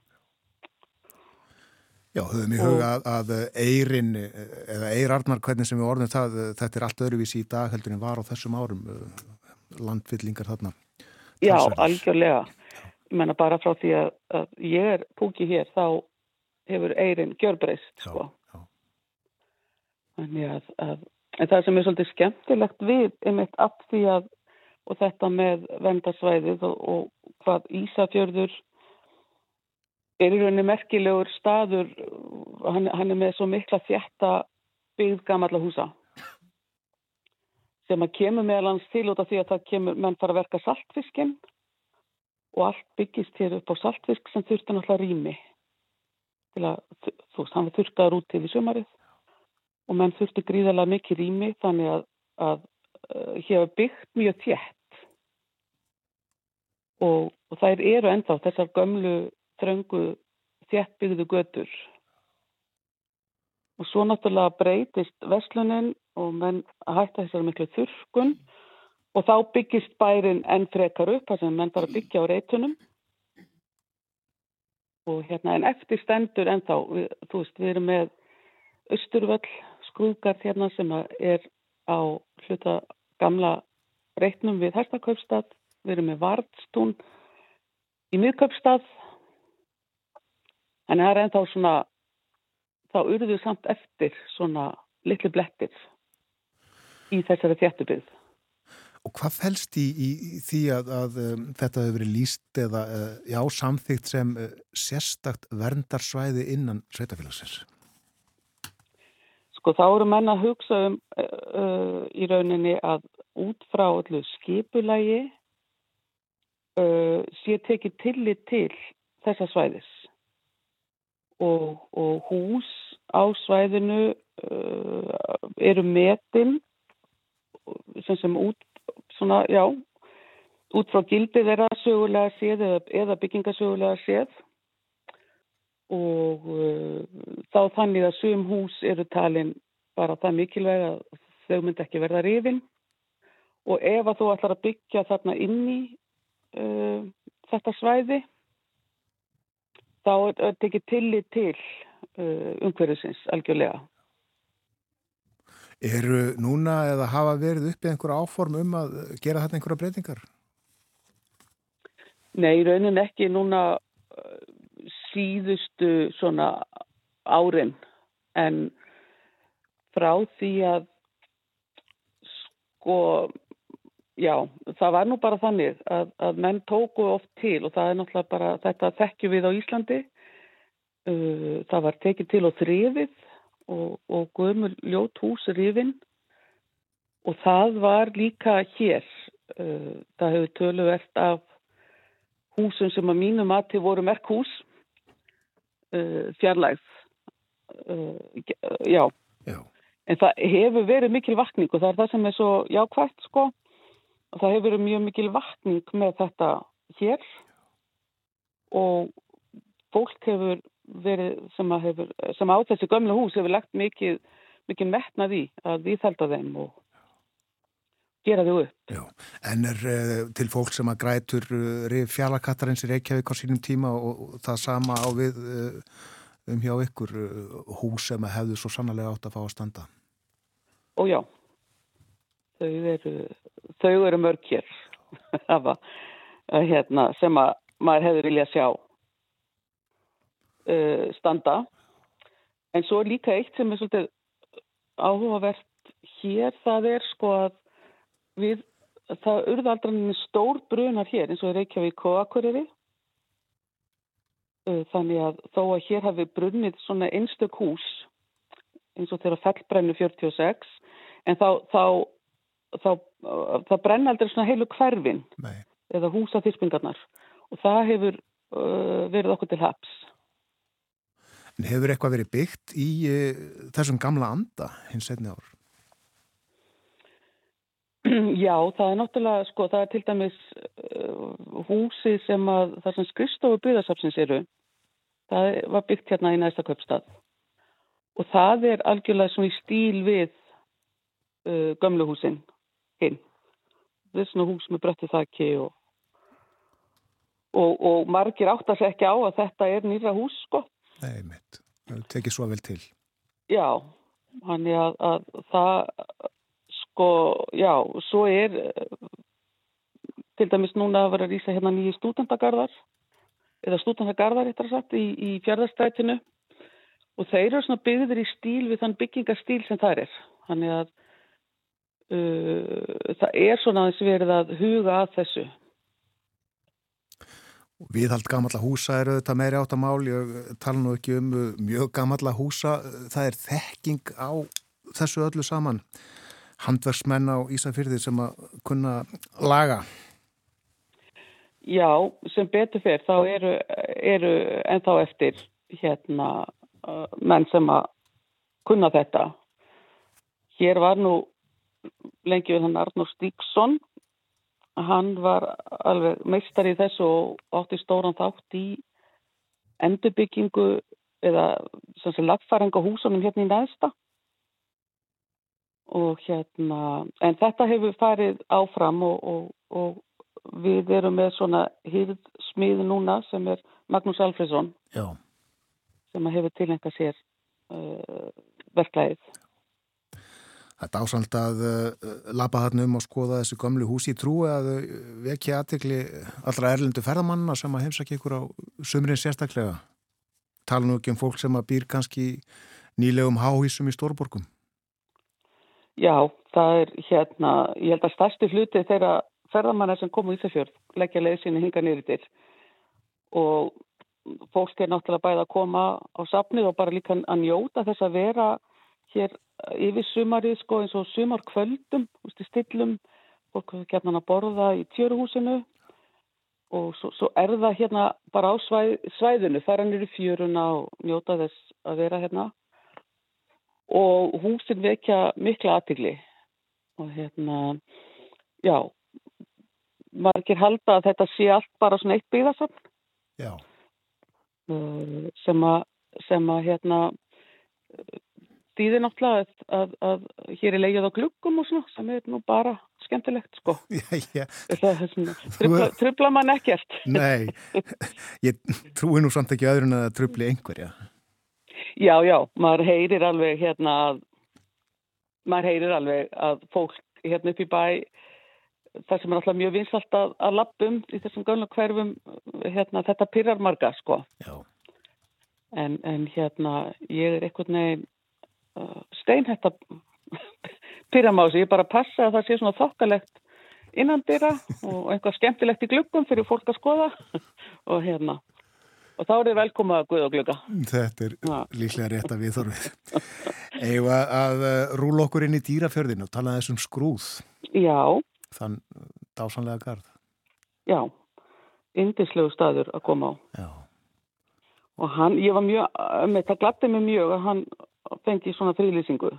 Já, höfum í huga að, að eirin, eða eirarnar, hvernig sem við orðum það, þetta er allt öðruvísi í dag heldur en var á þessum árum, landfyllingar þarna. Já, Talsverðis. algjörlega. Ég menna bara frá því að, að ég er púkið hér, þá hefur eirin gjörbreyst, sko. Þannig að, að það sem er svolítið skemmtilegt við einmitt af því að og þetta með vendarsvæðið og, og hvað Ísafjörður er í rauninni merkilegur staður, hann, hann er með svo mikla þjætta byggð gamalla húsa. Sem að kemur meðal hans til út af því að það kemur menn fara að verka saltfiskinn og allt byggist hér upp á saltfisk sem þurfti náttúrulega rými til að, þú veist, hann þurftaður út til því sumarið og menn þurfti gríðarlega mikið rými þannig að, að uh, hér byggt mjög þjætt og, og þær eru ennþá þessar gömlu þröngu þjættbyggðu götur. Og svo náttúrulega breytist veslunin og menn hætta þessar miklu þurrkun. Og þá byggist bærin enn frekar upp þar sem menn bara byggja á reytunum og hérna en eftir stendur ennþá, við, þú veist, við erum með Östurvöll skrúðgarð hérna sem er á hluta gamla reitnum við Hæstaköpstad, við erum með Vardstún í miðköpstad en það er ennþá svona þá urðuðu samt eftir svona litlu blettir í þessari þjættubið. Og hvað fælst í, í, í því að, að um, þetta hefur verið líst eða uh, já, samþygt sem uh, sérstakt verndarsvæði innan sveitafélagsins? Sko þá eru menna að hugsa um uh, í rauninni að út frá allir skipulægi uh, sé tekið tillit til þessa svæðis. Og, og hús á svæðinu uh, eru metin sem sem út, svona, já, út frá gildi þeirra sögulega séð eða, eða byggingasögulega séð og uh, þá þannig að sum hús eru talin bara það mikilvæg að þau myndi ekki verða rifin og ef að þú ætlar að byggja þarna inn í uh, þetta svæði þá er þetta ekki tillit til uh, umhverfisins algjörlega. Eru núna eða hafa verið uppið einhverja áform um að gera þetta einhverja breytingar? Nei, raunin ekki núna síðustu svona árin. En frá því að sko já, það var nú bara þannig að, að menn tóku oft til og það er náttúrulega bara þetta þekkju við á Íslandi. Uh, það var tekið til og þrifið og, og guðmur ljót hús rifin. Og það var líka hér. Uh, það hefur töluvert af húsum sem að mínu mati voru merkhús, uh, fjarlægð. Uh, já. Já. En það hefur verið mikil vakning og það er það sem er svo jákvægt sko. Og það hefur verið mjög mikil vakning með þetta hér og fólk hefur verið sem, hefur, sem á þessi gömlu hús hefur lagt mikið, mikið metnað í að viðhalda þeim og gera þau upp. Já, en er uh, til fólk sem að grætur uh, fjallakattarins í Reykjavík á sínum tíma og, og það sama á við uh, um hjá ykkur hús sem að hefðu svo sannlega átt að fá að standa? Og já, þau eru, þau eru mörg hér hérna, sem að maður hefur viljað sjá standa. En svo er líka eitt sem er svolítið áhugavert hér, það er sko að við, það urðaldraninu stór brunar hér eins og Reykjavík og Akureyri. Uh, þannig að þó að hér hafi brunnið svona einstök hús eins og þeirra fellbrennu 46 en þá, þá, þá það brenna aldrei svona heilu hverfin Nei. eða húsa þyrspingarnar og það hefur uh, verið okkur til haps. En hefur eitthvað verið byggt í uh, þessum gamla anda hins einni ár? Já, það er náttúrulega, sko, það er til dæmis uh, húsi sem að það sem skristofu byggðarsafsins eru, það var byggt hérna í næsta köpstað og það er algjörlega svona í stíl við uh, gömlu húsin hinn. Það er svona hús með brötti þakki og, og, og margir áttar sér ekki á að þetta er nýra hús, sko. Nei, mitt. Það tekir svo vel til. Já, hann er að, að það sko, já, svo er til dæmis núna að vera að rýsa hérna nýju stúdendagarðar eða stúdendagarðar eittar sagt í, í fjörðarstrætinu og þeir eru svona byggðir í stíl við þann byggingastíl sem það er. Þannig að uh, það er svona aðeins verið að huga að þessu. Viðhald gamalla húsa eru þetta meiri átt að mál, ég tala nú ekki um mjög gamalla húsa, það er þekking á þessu öllu saman handverksmenn á Ísafyrði sem að kunna laga? Já, sem betur fyrir þá eru, eru ennþá eftir hérna menn sem að kunna þetta. Hér var nú lengi við hann Arnur Stíksson, hann var alveg meistar í þessu og átti stóran þátt í endurbyggingu eða lagfæringa húsunum hérna í næðsta og hérna, en þetta hefur farið áfram og, og, og við erum með svona hýrðsmið núna sem er Magnús Alfredsson Já. sem hefur tilengað sér uh, verklæðið. Þetta ásald að uh, labba hann um og skoða þessu gömlu húsi í trúi að uh, vekja aðtekli allra erlendu ferðamanna sem að heimsækja ykkur á sömurinn sérstaklega. Tala nú ekki um fólk sem að býr kannski nýlegum háhísum í Stórborgum. Já, það er hérna, ég held að stærsti hluti þeirra ferðamanna sem komu í Ísafjörð leggja leið sinni hinga nýrið til og fólk er náttúrulega bæði að koma á safnið og bara líka að njóta þess að vera hér yfir sumarið sko eins og sumarkvöldum, stillum, fólk er hérna að borða í tjöruhúsinu og svo, svo er það hérna bara á svæð, svæðinu, fara nýri fjöruna og njóta þess að vera hérna og húsin vekja mikla aðtigli og hérna já margir halda að þetta sé allt bara svona eitt byggðarsafn Já. uh, sem að sem að hérna þýðir náttúrulega að, að, að hér er leiðið á gluggum og svona sem er nú bara skemmtilegt sko. Trubla, trubla mann ekkert. Nei, ég trúi nú samt ekki öðrun að trubli einhverja. Já, já, maður heyrir alveg hérna að maður heyrir alveg að fólk hérna upp í bæ það sem er alltaf mjög vinsalt að, að lappum í þessum gömlega hverfum hérna, þetta pyrrar marga sko. En, en hérna ég er einhvern veginn uh, steinhætt að pyrra mási, ég bara passa að það sé svona þokkalegt innan dyra og eitthvað skemmtilegt í gluggum fyrir fólk að skoða. Og hérna og þá er þið velkoma að guða og glugga þetta er Já. líklega rétt að við þorfið. Eigum að, rúla okkur inn í dýrafjörðin og tala þessum skrúð, Já, þann dásanlega garð. já indislegu staður að koma á Já, og hann, ég var mjög, með, það gladdi mig mjög að hann fengi svona frílýsingu.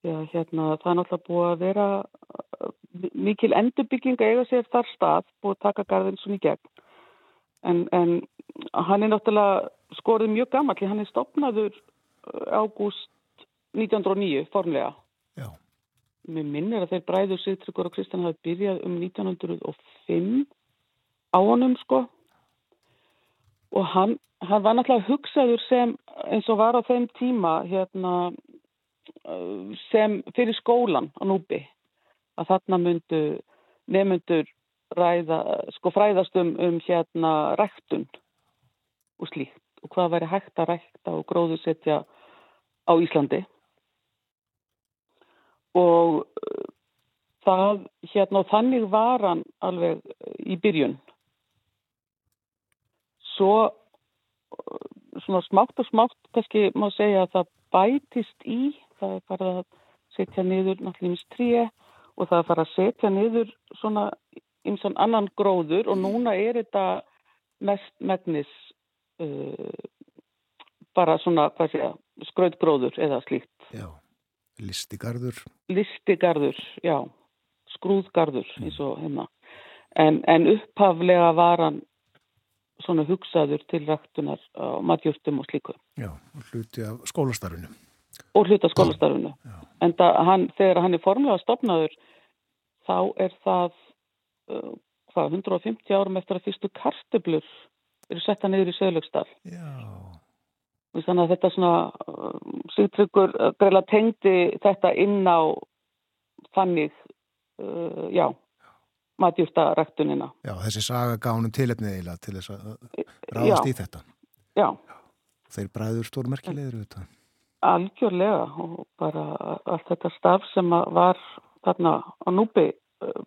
Já, hérna, það er náttúrulega búið að vera uh, mikil endurbygging að eiga sér þar stað, búið að taka garðin svona í gegn. En, en hann er náttúrulega skorið mjög gammal, hann er stopnaður ágúst 1909 formlega. já, Mér minnir að þeir bræður Sigtryggur og Kristján hafi byrjað um 1905 á honum sko. Og hann, hann var náttúrulega hugsaður sem eins og var á þeim tíma hérna uh, sem fyrir skólan á núbi að þarna myndu nefnundur ræða, sko fræðast um, um hérna ræktun og slíkt. Og hvað væri hægt að rækta og gróðusetja á Íslandi. Og uh, það hérna og þannig var hann alveg í byrjun. Svo uh, svona smátt og smátt kannski má segja að það bætist í það er bara að setja niður náttúrulega tríu og það er bara að setja niður svona ymsan annan gróður og núna er þetta mest megnis uh, bara svona skrautgróður eða slíkt já. Listigarður, listigarður, já, skrúðgarður eins og hérna. En, en upphaflega var hann svona hugsaður til ræktunar á matjúrtum og slíku já, og hluti af skólastarfinu. og hluta skólastarfinu. En það, hann, þegar hann er formlega stopnaður þá er það uh, hvað, 150 árum eftir að fyrstu kartöblur eru setta niður í Söðlöksdal. Já, Þannig að þetta svona uh, Sigtryggur uh, greila tengdi þetta inn á þannig, uh, já, matjúrtaræktunina. já, þessi saga gánum tilefnið eiginlega til þess að ráðast í þetta. Já, Þeir bræður stórmerkilegir þetta. algjörlega og bara allt þetta starf sem var þarna á núpi uh,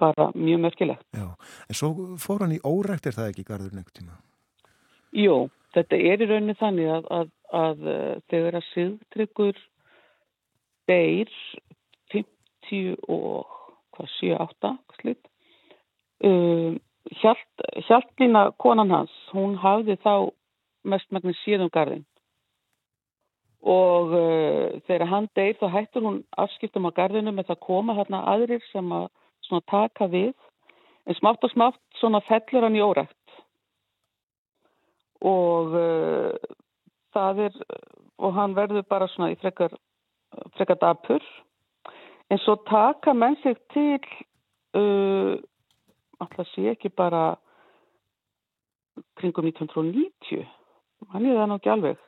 bara mjög merkilegt. Já, en svo fór hann í órækt er það ekki garður nefnt Jú, þetta er í rauninni þannig að, að, að uh, þegar að Sigtryggur deyr 50 og hvað, 7-8 slitt um, Hjalt, Hjaltlína konan hans, hún hafði þá mestmægni síðum garðin og uh, þegar hann deyr þá hættur hún afskiptum á garðinu með það koma þarna aðrir sem að taka við. En smátt og smátt fellur hann í órækt og uh, það er og hann verður bara svona í frekar, frekar dapur. En svo taka menn sig til uh, alltaf sé ekki bara kringum 1990 hann er það nú ekki alveg.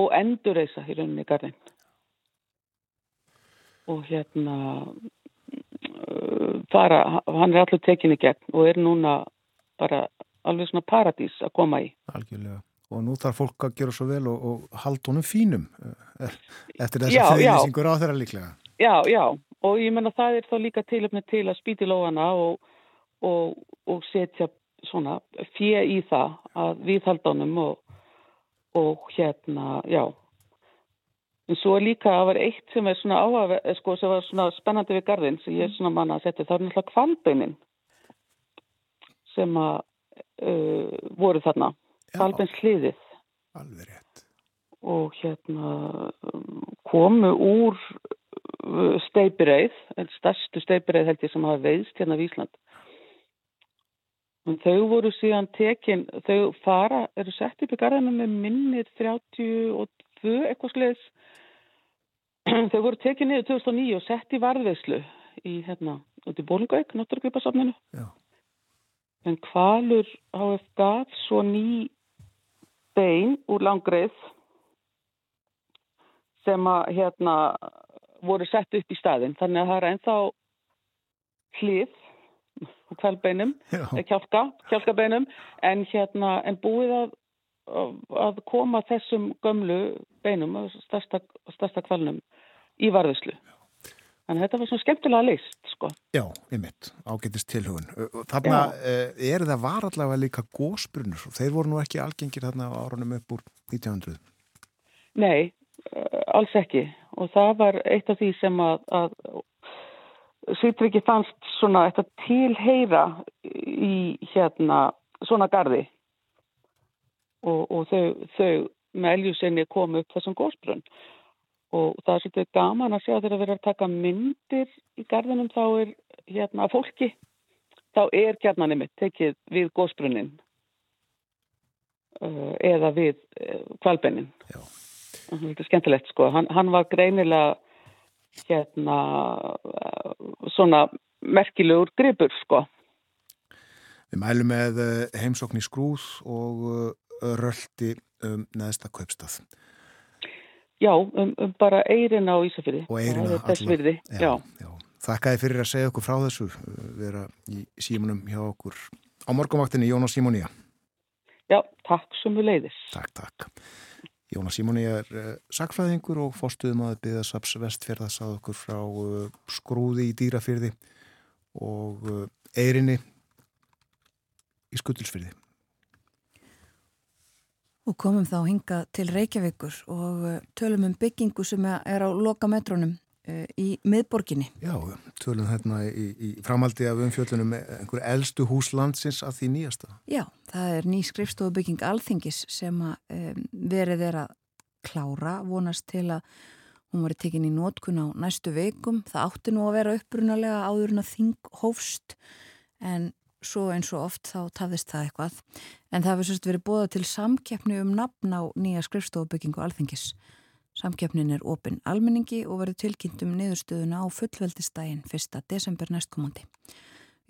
Og endurreisa í rauninni garðin og hérna uh, fara, hann er allur tekinni gegn og er núna bara alveg svona paradís að koma í Algjörlega. Og nú þarf fólk að gera svo vel og, og halda honum fínum eh, eftir þess að já. fyrirlýsingur á þeirra líklega. Já, já, og ég menna það er þá líka tilöfni til að spýti lóana og, og, og setja svona fjö í það að viðhalda honum og, og hérna, já. En svo er líka að var eitt sem er svona áhaf, sko, sem var svona spennandi við garðin sem ég er svona manna að setja, það er náttúrulega kvalbeinin sem að uh, voru þarna, Já. kvalbeins hliðið Alveg rétt. og hérna um, komu úr uh, steipireið, stærstu steipireið held ég sem hafa veiðst hérna við Ísland. En þau voru síðan tekin, þau fara, eru sett upp í garðinu með minnir 32 eitthvað sliðis. Þau voru tekin niður 2009 og sett í varðveislu í hérna, út í Bólungauk, náttúrugripasafninu. Já. En Kvalur HF gaf svo ný bein úr langreið sem að hérna voru sett upp í staðin. Þannig að það er ennþá hlið kvelbeinum, Já. eh, kjálka, kjálkabeinum en hérna en búið að, að koma þessum gömlu beinum, stærsta, stærsta kvalnum í varðuslu. Þannig að þetta var svona skemmtilega list, sko. Já, einmitt, ágætist tilhugun. Þarna er það var allavega líka gósbrunur þeir voru nú ekki algengir þarna á árunum upp úr 1900. Nei, alls ekki og það var eitt af því sem að, að Sýtriki fannst svona eitthvað tilheyra í hérna svona gardi og, og þau, þau með eljusinni komu upp þessum gósbrunn og það er svolítið gaman að sjá þegar að vera að taka myndir í garðinum þá er hérna fólki þá er gjarnan einmitt tekið við gósbrunnin uh, eða við uh, kvalbennin Já. þetta er skemmtilegt sko hann, hann var greinilega hérna uh, svona merkilegur gripur sko Við mælum með heimsókn í skrúð og röldi um neðsta kaupstað. Já, um, um bara eirin á Ísafyrði Og alla. virði, já. já. Þakkaði fyrir að segja okkur frá þessu, eh, vera í símunum hjá okkur á morgumvaktinni Jónas Simónia. já, takk sem við leiðis Takk, takk. Jónas Simónia er uh, sakfræðingur og fórstuðum að byggðasaps vestfjörða sað okkur frá uh, skrúði í dýrafyrði og uh, eirinni í skuttulsfyrði. Og komum þá hingað til Reykjavíkur og uh, tölum um byggingu sem er á loka metrónum uh, í miðborginni. Já, tölum hérna í, í framaldi af umfjöllunum einhver eldstu húslandsins að því nýjasta. Já, það er ný skrifstofubygging Alþingis sem um, verið er að klára, vonast til að hún var tekin í nótkun á næstu veikum. Það átti nú að vera upprunalega áður en að þing hófst en svo eins og oft þá tafðist það eitthvað. En það hefur sérst verið bóða til samkeppni um nafn á nýja skrifstofubyggingu Alþingis. Samkeppnin er opinn almenningi og verður tilkynnt um niðurstöðuna á fullveldistægin 1. desember næstkomandi.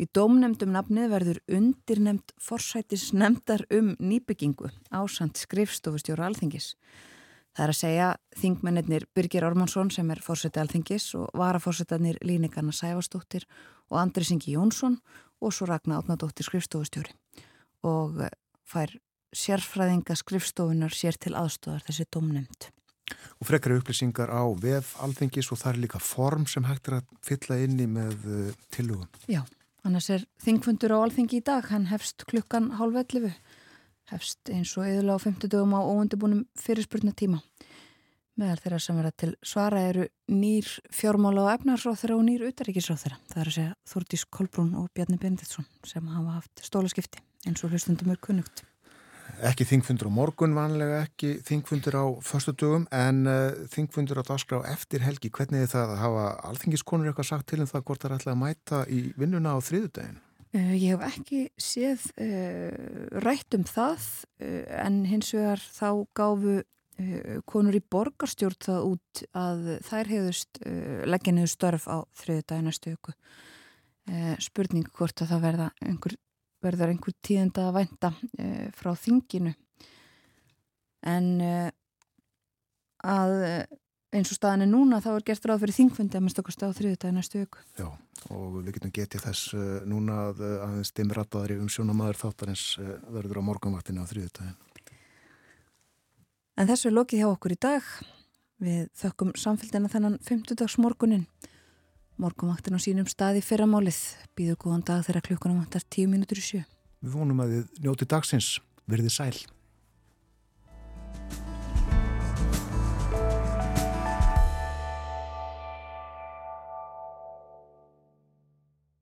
Í dómnemdum nafnið verður undirnemd forsætisnemdar um nýbyggingu ásand skrifstofustjóra alþingis. Það er að segja þingmennir Birgir Ormansson sem er fórsæti alþingis og varaforsætanir Línikarna Sæfastóttir og Andri Singi Jónsson og svo Ragnar Átnadóttir skrifstofustjóri og fær sérfræðinga skrifstofunar sér til aðstofar þessi dómnemd. Og frekari upplýsingar á vef alþingis og það er líka form sem hægt er að fylla inni með uh, tillögum. Já, annars er þingfundur á alþingi í dag, hann hefst klukkan hálf 11, hefst eins og eðla á 50 dögum á óundibúnum fyrirspurna tíma. Meðal þeirra sem verða til svara eru nýr fjármála og efnarsráþara og nýr utaríkisráþara. Það er að segja Þúrdís Kolbrún og Bjarni Benditsson sem hafa haft stólaskipti eins og hlustundum er kunnugt. Ekki þingfundur á morgun, vanlega ekki þingfundur á förstu dögum en uh, þingfundur á dagskrá eftir helgi. Hvernig er það að hafa alþingiskonur eitthvað sagt til um það hvort það er ætla að mæta í vinnuna á þriðudaginn? Uh, ég hef ekki séð uh, rætt um það en hins vegar þá gáfu konur í borgarstjórn það út að þær hefðust leggja niður störf á þriðu dagina stöku. Spurning hvort að það verða einhver, verður einhver tíðenda að vænta frá þinginu. En að eins og staðan er núna þá er gert ráð fyrir þingfundi að minnst okkar stáð þriðu dagina stöku. Já, og við getum getið þess núna að aðeins dimrataðri um sjónamaður þáttarins verður á morgunvaktinu á þriðu dagina. En þessu er lokið hjá okkur í dag. Við þökkum samfélgina þennan 50 dags morgunin. Morgumvaktin á sínum staði fyrramálið. Býður góðan dag þegar klukkunum vantar 10 mínútur í sjö. Við vonum að þið njóti dagsins. Verðið sæl.